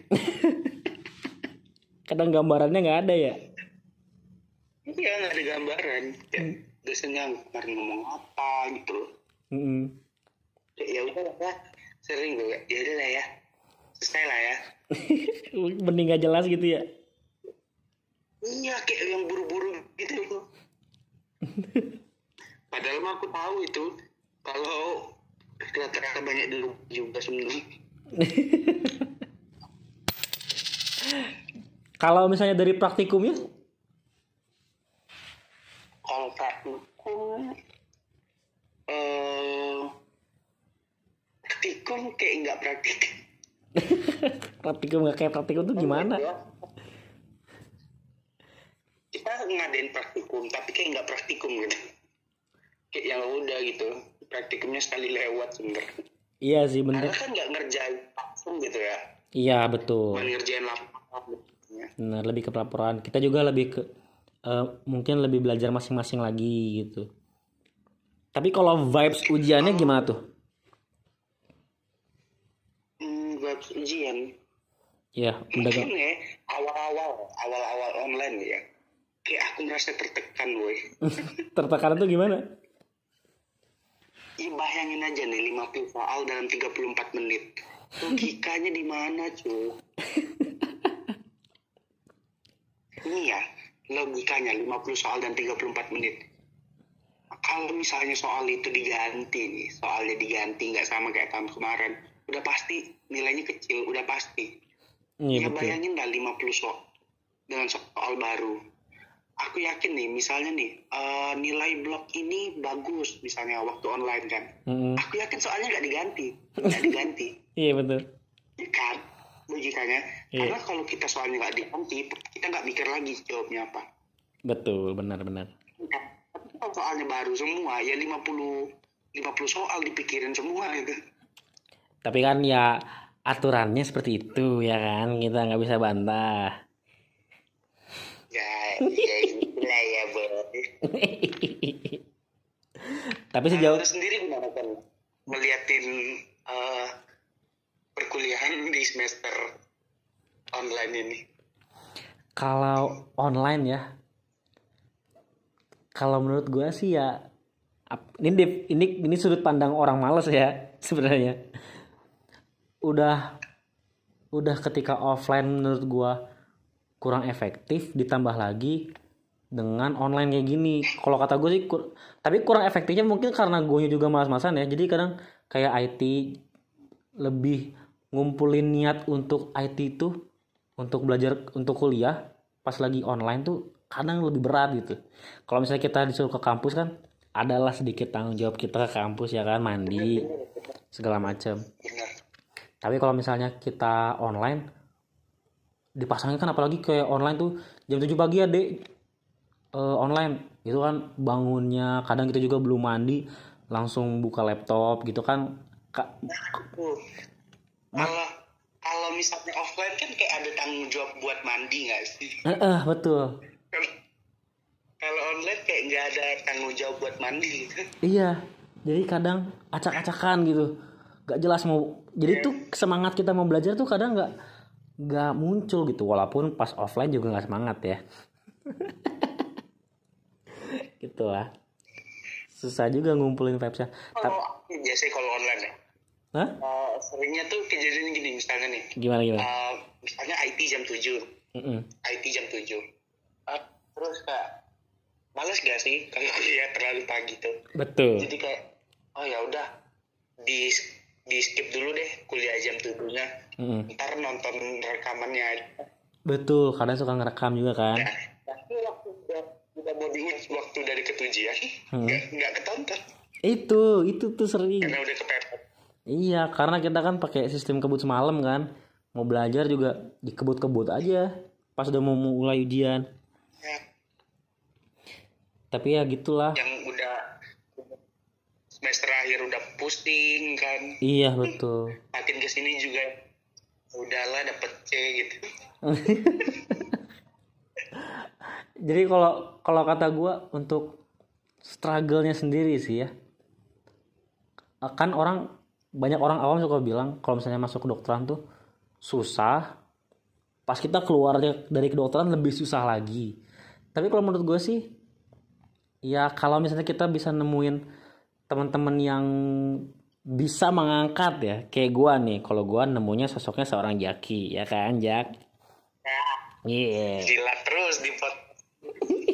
Kadang gambarannya nggak ada ya. Iya nggak ada gambaran. Ya, dosennya kemarin ngomong apa gitu. Kayak, ya udah lah sering gue ya udah lah ya. Selesai lah ya. Mending gak jelas gitu ya? Iya kayak yang buru-buru gitu. Padahal mah aku tahu itu. Kalau rata-rata banyak dulu juga sebenarnya. Kalau misalnya dari praktikumnya kalau praktikum eh praktikum kayak nggak praktik. Praktikum gak kayak praktikum tuh gimana? Kita ngadain praktikum tapi kayak nggak praktikum gitu. Kayak yang udah gitu praktikumnya sekali lewat sebenarnya iya sih karena bener kan nggak ngerjain langsung gitu ya iya betul cuma ngerjain laporan. Benar, lebih ke pelaporan. Kita juga lebih ke eh, mungkin lebih belajar masing-masing lagi gitu. Tapi kalau vibes ujiannya gimana tuh? hmm, ujian Ya, udah mungkin ya awal-awal awal-awal online ya kayak aku merasa tertekan boy tertekan tuh gimana? Ih, bayangin aja nih 50 soal dalam 34 menit. Logikanya di mana cuy ini ya logikanya 50 soal dan 34 menit. Kalau misalnya soal itu diganti nih soalnya diganti nggak sama kayak tahun kemarin udah pasti nilainya kecil udah pasti. Iya ya betul. bayangin dah 50 soal dengan soal baru aku yakin nih misalnya nih eh, nilai blok ini bagus misalnya waktu online kan Mm-mm. aku yakin soalnya nggak diganti nggak diganti Iya betul. Ya kan logikanya Iya. karena kalau kita soalnya nggak diganti kita nggak mikir lagi jawabnya apa Betul, benar-benar. tapi kalau soalnya baru semua ya 50 50 soal dipikirin semua gitu Tapi kan ya aturannya seperti itu ya kan kita nggak bisa bantah. Ya ya gila ya boy Tapi sejauh Lu sendiri gimana kan melihatin eh, perkuliahan di semester online ini? Kalau online ya, kalau menurut gua sih ya ini ini ini sudut pandang orang males ya sebenarnya. Udah udah ketika offline menurut gua kurang efektif ditambah lagi dengan online kayak gini. Kalau kata gue sih kur- tapi kurang efektifnya mungkin karena gue juga malas-malasan ya. Jadi kadang kayak IT lebih ngumpulin niat untuk IT itu untuk belajar untuk kuliah pas lagi online tuh kadang lebih berat gitu. Kalau misalnya kita disuruh ke kampus kan adalah sedikit tanggung jawab kita ke kampus ya kan mandi segala macam. Tapi kalau misalnya kita online dipasangin kan apalagi kayak online tuh jam 7 pagi ya dek. Eh, online itu kan. Bangunnya kadang kita juga belum mandi langsung buka laptop gitu kan. Ka- Uh, kalau kalau misalnya offline kan kayak ada tanggung jawab buat mandi nggak sih? Eh, eh, betul. Kalau online kayak nggak ada tanggung jawab buat mandi. Gitu Iya, jadi kadang acak-acakan gitu, gak jelas mau. Jadi tuh semangat kita mau belajar tuh kadang nggak nggak muncul gitu, walaupun pas offline juga nggak semangat ya. gitu lah. Susah juga ngumpulin vibesnya. Tapi, kalau biasanya kalau online ya Hah? eh, seringnya tuh kejadian gini misalnya nih Gimana gimana? eh, misalnya IT jam 7 Mm-mm. IT jam 7 Eh, terus kayak males gak sih kalau kuliah terlalu pagi tuh Betul. jadi kayak oh ya udah di di skip dulu deh kuliah jam 7 nya Mm-mm. ntar nonton rekamannya aja Betul, kadang suka ngerekam juga kan. Nah, tapi waktu mau waktu dari ketujian Hmm. nggak nggak ketonton Itu, itu tuh sering. karena udah kepepet Iya, karena kita kan pakai sistem kebut semalam kan. Mau belajar juga dikebut-kebut aja pas udah mau mulai ujian. ya, Tapi ya gitulah. yang udah semester akhir udah pusing kan Iya, betul. makin ke sini juga udahlah dapet C gitu Jadi kalau kalau kata gua untuk struggle-nya sendiri sih ya. Kan orang banyak orang awam suka bilang kalau misalnya masuk kedokteran tuh susah. Pas kita keluar dari kedokteran lebih susah lagi. Tapi kalau menurut gue sih ya kalau misalnya kita bisa nemuin teman-teman yang bisa mengangkat ya. Kayak gua nih kalau gua nemunya sosoknya seorang Jaki ya kan Jak? Iya. Jilat terus di pot.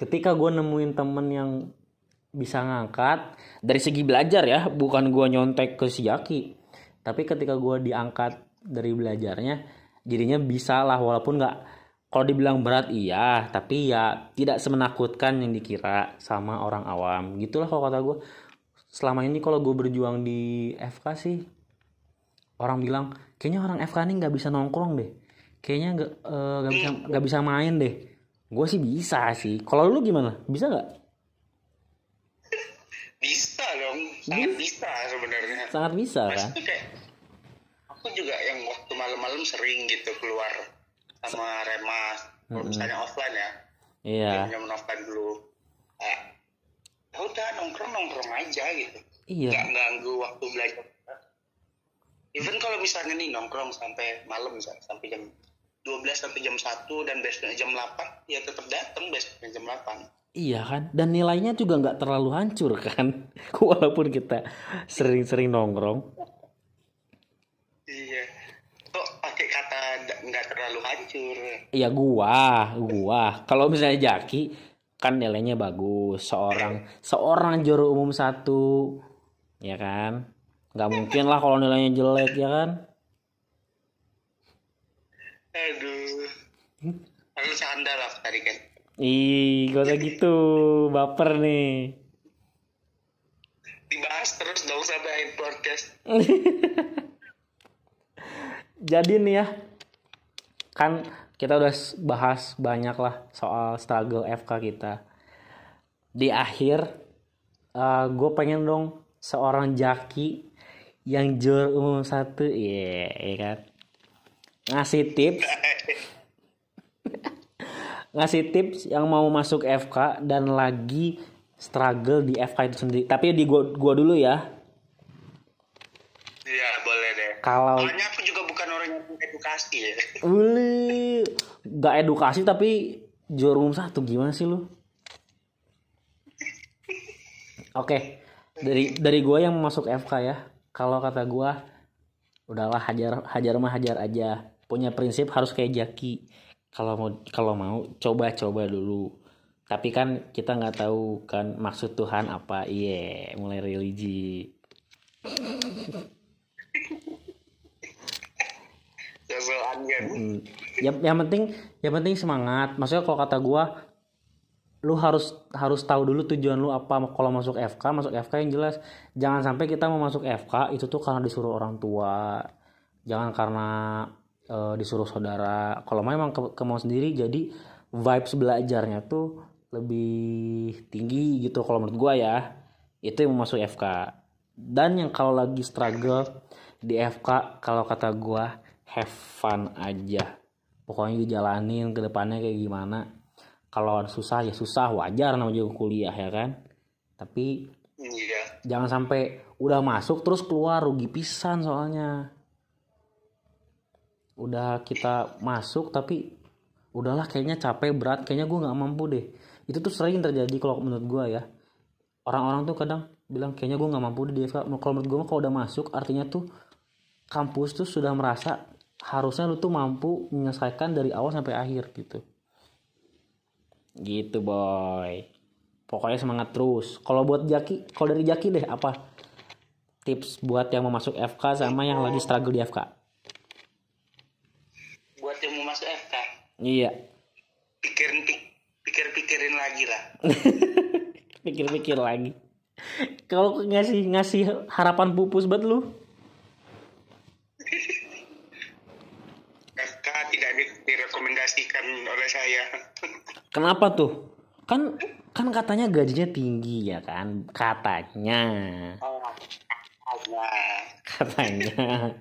ketika gue nemuin temen yang bisa ngangkat dari segi belajar ya bukan gue nyontek ke si Jaki. Tapi ketika gue diangkat dari belajarnya jadinya bisa lah walaupun nggak kalau dibilang berat iya. Tapi ya tidak semenakutkan yang dikira sama orang awam. Gitulah kalau kata gue selama ini kalau gue berjuang di FK sih orang bilang kayaknya orang FK ini nggak bisa nongkrong deh. Kayaknya nggak nggak bisa nggak bisa main deh. Gue sih bisa sih. Kalau lu gimana? Bisa nggak? Bisa dong, sangat bisa? sebenarnya. sangat bisa kan? Tuh kayak aku juga yang waktu malam-malam sering gitu keluar sama Remas. Kalau misalnya offline ya, iya zaman offline dulu. Ya udah nongkrong nongkrong aja gitu. iya Nggak ganggu waktu belajar. Even kalau misalnya nih nongkrong sampai malam misalnya sampai jam 12 sampai jam 1 dan besoknya jam 8 ya tetap datang besoknya jam 8 iya kan dan nilainya juga nggak terlalu hancur kan walaupun kita sering-sering nongkrong iya hancur Iya gua, gua. Kalau misalnya Jaki kan nilainya bagus, seorang seorang juara umum satu, ya kan? Nggak mungkin lah kalau nilainya jelek ya kan? aduh harus canda lah tadi kan Ih, gak usah gitu, baper nih. dibahas terus dong sampai akhir podcast Jadi nih ya, kan kita udah bahas banyak lah soal struggle FK kita. Di akhir, gue pengen dong seorang Jaki yang juara umum satu, iya ya kan? Ngasih tips, ngasih tips yang mau masuk FK dan lagi struggle di FK itu sendiri. Tapi di gua, gua dulu ya. iya boleh deh Kalau soalnya aku juga edukasi ya Boleh. Gak edukasi tapi juara umum satu gimana sih lu? Oke, dari dari gua yang masuk FK ya. Kalau kata gua udahlah hajar hajar mah hajar aja. Punya prinsip harus kayak Jaki. Kalau mau kalau mau coba-coba dulu. Tapi kan kita nggak tahu kan maksud Tuhan apa. Iya, mulai religi. Hmm. yang yang penting yang penting semangat. Maksudnya kalau kata gua lu harus harus tahu dulu tujuan lu apa. Kalau masuk FK masuk FK yang jelas. Jangan sampai kita mau masuk FK itu tuh karena disuruh orang tua. Jangan karena eh, disuruh saudara. Kalau memang ke, ke mau sendiri jadi vibes belajarnya tuh lebih tinggi gitu kalau menurut gua ya. Itu yang mau masuk FK dan yang kalau lagi struggle di FK kalau kata gua have fun aja. Pokoknya dijalanin ke depannya kayak gimana. Kalau susah ya susah. Wajar namanya juga kuliah ya kan? Tapi iya. jangan sampai udah masuk terus keluar rugi pisan soalnya. Udah kita masuk tapi udahlah kayaknya capek berat. Kayaknya gue nggak mampu deh. Itu tuh sering terjadi kalau menurut gue ya. Orang-orang tuh kadang bilang kayaknya gue nggak mampu DFK kalau menurut gue mah kalau udah masuk artinya tuh kampus tuh sudah merasa harusnya lu tuh mampu menyelesaikan dari awal sampai akhir gitu. Gitu boy. Pokoknya semangat terus. Kalau buat Jaki kalau dari Jaki deh apa tips buat yang mau masuk FK sama yang lagi struggle di FK buat yang mau masuk FK iya. Pikirin pik- pikir-pikirin lagi lah. Pikir-pikir lagi. Kalau ngasih ngasih harapan pupus buat lu FK tidak di- direkomendasikan oleh saya kenapa tuh? Kan kan katanya gajinya tinggi ya kan? Katanya. Oh ada katanya.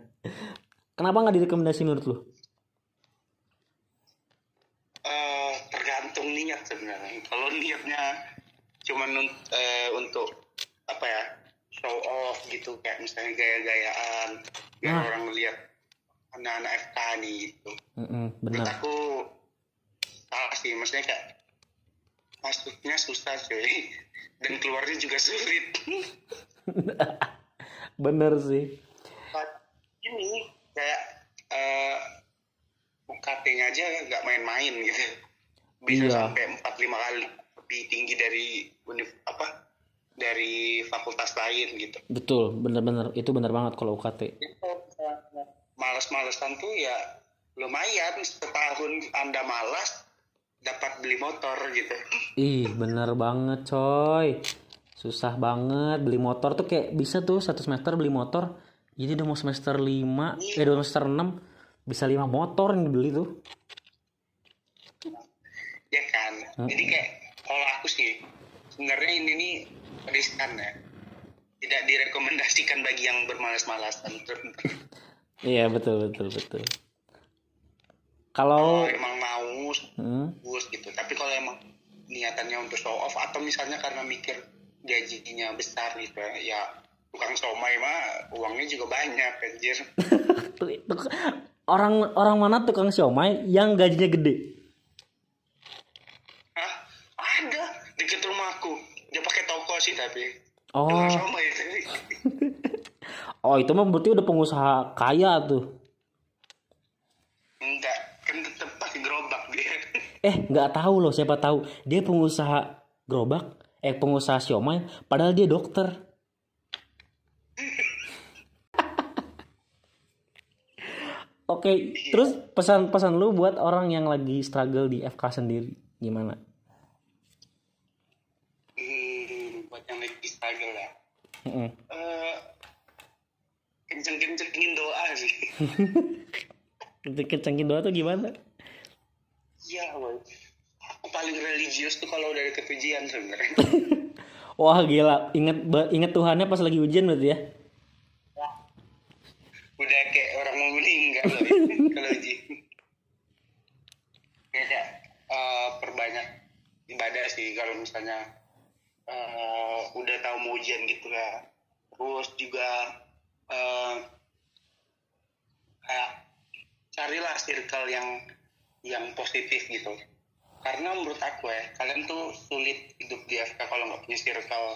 Kenapa nggak direkomendasi menurut lu? Eh, tergantung niat sebenarnya. Kalau niatnya cuman un- eh, untuk apa ya show off gitu kayak misalnya gaya-gayaan biar Ah. orang lihat anak-anak FK nih gitu. Mm-mm, menurut benar aku salah sih maksudnya kayak masuknya susah cuy. Dan keluarnya juga sulit. Bener sih. Ini kayak eh UKT-nya aja nggak main-main gitu. Bisa Iya. sampai empat lima kali lebih tinggi dari univ apa dari fakultas lain gitu. Betul bener-bener. Itu bener banget kalau UKT. Misalnya males-malesan tuh ya lumayan. Setahun anda malas dapat beli motor gitu. Ih bener banget coy. Susah banget beli motor tuh kayak bisa tuh satu semester beli motor. Jadi udah mau semester 5 eh udah semester 6 bisa 5 motor yang dibeli tuh. Ya kan? Jadi kayak kalau aku sih sebenarnya ini nih riskan ya. Tidak direkomendasikan bagi yang bermalas-malasan. Iya betul betul betul kalau emang mau hmm, gitu. Tapi kalau emang niatannya untuk show off atau misalnya karena mikir gajinya besar gitu ya, tukang somai mah uangnya juga banyak anjir. Orang orang mana tukang siomay yang gajinya gede? Hah? ada deket rumahku dia pakai toko sih tapi. Oh. Tukang oh itu mah berarti udah pengusaha kaya tuh. Enggak eh nggak tahu loh siapa tahu dia pengusaha gerobak eh pengusaha siomay padahal dia dokter Oke, terus pesan-pesan lu buat orang yang lagi struggle di FK sendiri gimana? hmm, buat yang lagi struggle ya Mm-mm. Eh, kenceng-kencengin doa sih Kecengin doa tuh gimana? Iya woy aku paling religius tuh kalau udah deket ujian sebenarnya. Wah gila, inget inget Tuhannya pas lagi ujian berarti ya? udah kayak orang mau meninggal loh ya, kalau ujian kayak eh, perbanyak ibadah sih. Kalau misalnya eh, udah tahu mau ujian gitu ya. Terus juga eh, kayak carilah circle yang yang positif gitu. Karena menurut aku ya kalian tuh sulit hidup di FK kalau nggak punya circle.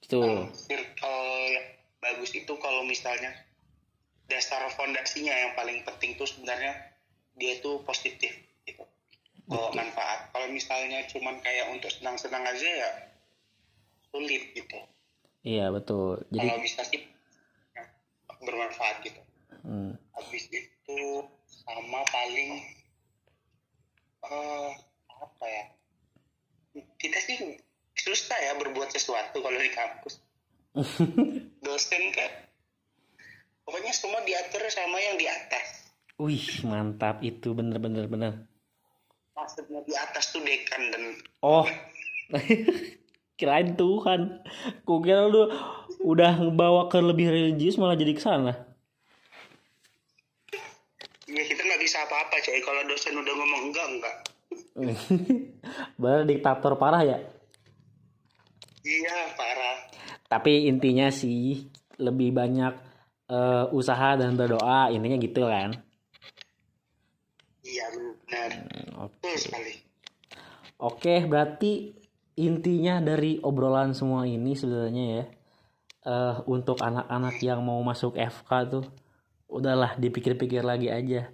Betul. circle yang bagus itu kalau misalnya dasar fondasinya yang paling penting tuh sebenarnya dia itu positif gitu. Bawa manfaat. Kalau misalnya cuman kayak untuk senang-senang aja ya sulit gitu. Iya betul. Jadi kalau bisa sih ya, bermanfaat gitu. Hmm, habis itu sama paling eh apa ya kita sih susah ya berbuat sesuatu kalau di kampus dosen kan pokoknya semua diatur sama yang di atas wih mantap itu bener-bener bener. maksudnya di atas tuh dekan dan Oh, kirain Tuhan. Kukira lu udah ngebawa ke lebih religius malah jadi ke sana. Ya kita nggak bisa apa-apa coy kalau dosen udah ngomong enggak enggak Bener diktator parah ya. iya parah Tapi intinya sih lebih banyak eh, usaha dan berdoa intinya gitu kan. iya benar Oke. betul sekali Oke, berarti intinya dari obrolan semua ini sebenarnya ya eh untuk anak-anak yang mau masuk FK tuh udahlah dipikir-pikir lagi aja.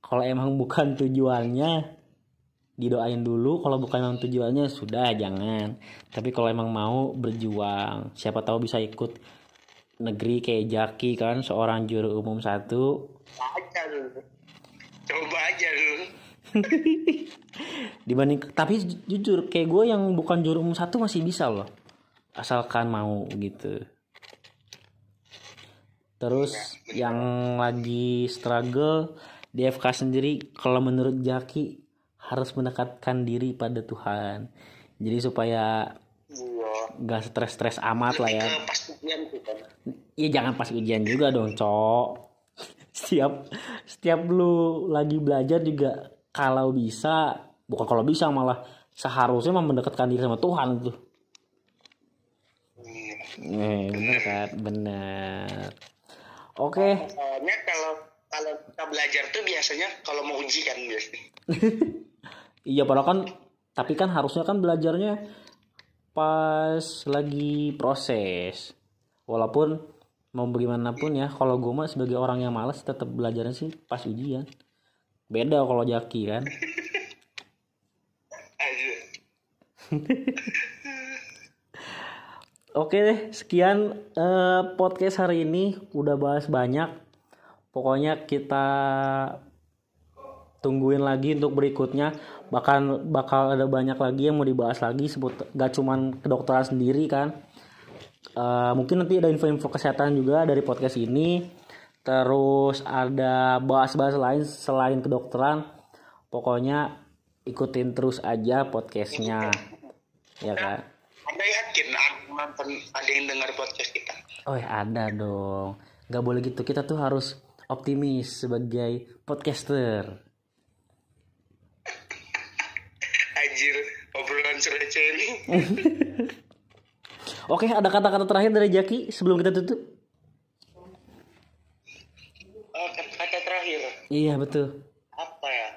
Kalau emang bukan tujuannya didoain dulu, kalau bukan emang tujuannya sudah jangan. Tapi kalau emang mau berjuang, siapa tahu bisa ikut negeri kayak Jaki kan seorang juru umum satu. Aja lu. Coba aja lu. Dibanding tapi ju- jujur kayak gue yang bukan juru umum satu masih bisa loh. Asalkan mau gitu terus yang lagi struggle di FK sendiri kalau menurut Jaki harus mendekatkan diri pada Tuhan. Jadi supaya iya. gak stres-stres amat lah ya. Kan Iya jangan pas ujian juga dong cok. Setiap setiap lu lagi belajar juga kalau bisa bukan kalau bisa malah seharusnya mah mendekatkan diri sama Tuhan tuh. Iya. eh bener kan? Bener oke Soalnya kalau kalau kita belajar tuh biasanya kalau mau uji kan biasanya. iya padahal kan tapi kan harusnya kan belajarnya pas lagi proses walaupun mau bagaimanapun ya kalau gue mah sebagai orang yang malas tetap belajarnya sih pas ujian beda kalau jaki kan Aduh. Oke deh, sekian eh, podcast hari ini udah bahas banyak. Pokoknya kita tungguin lagi untuk berikutnya. Bahkan bakal ada banyak lagi yang mau dibahas lagi sebut gak cuman kedokteran sendiri kan. Eh, mungkin nanti ada info-info kesehatan juga dari podcast ini. Terus ada bahas-bahas lain selain kedokteran. Pokoknya ikutin terus aja podcastnya. Ya kan? Anda yakin nonton, ada yang dengar podcast kita? Oh ya ada dong. Gak boleh gitu. Kita tuh harus optimis sebagai podcaster. Anjir, obrolan receh ini. Oke, ada kata-kata terakhir dari Jaki sebelum kita tutup? Oh, kata terakhir. Iya betul. Apa ya?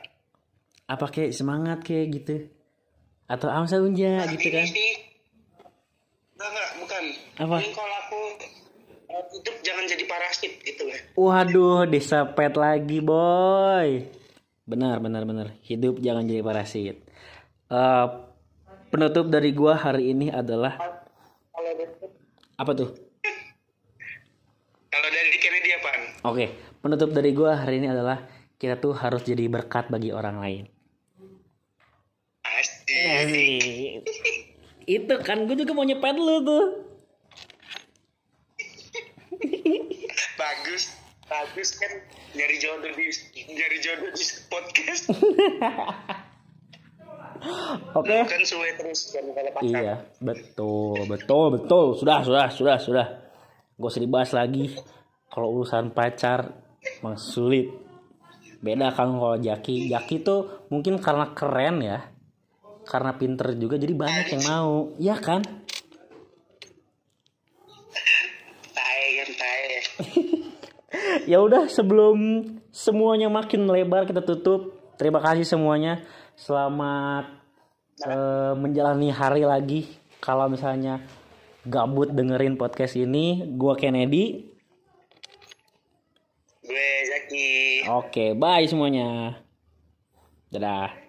Apa kayak semangat kayak gitu? Atau amsa unja gitu Ini kan? sih. Apa? Ini kalau aku eh, hidup jangan jadi parasit gitu lah. Waduh, desa pet lagi boy. Benar, benar, benar. Hidup jangan jadi parasit. Eh, penutup dari gua hari ini adalah apa tuh? kalau dari Kennedy apaan? Oke, penutup dari gua hari ini adalah kita tuh harus jadi berkat bagi orang lain. Asik. Itu kan gue juga mau nyepet lu tuh. Bagus. Bagus kan nyari jodoh di nyari jodoh di podcast. Oke. Kan suwe terus kan kalau pacar. Iya, betul, betul, betul. Sudah, sudah, sudah, sudah. Gak usah dibahas lagi. Kalau urusan pacar, emang sulit. Beda kan kalau Jaki. Jaki tuh mungkin karena keren ya. Karena pinter juga, jadi banyak yang mau. Iya kan? Ya udah, sebelum semuanya makin lebar kita tutup. Terima kasih semuanya. Selamat eh, menjalani hari lagi. Kalau misalnya gabut dengerin podcast ini, gua Kennedy. Gue Zaki. Oke, bye semuanya. Dadah.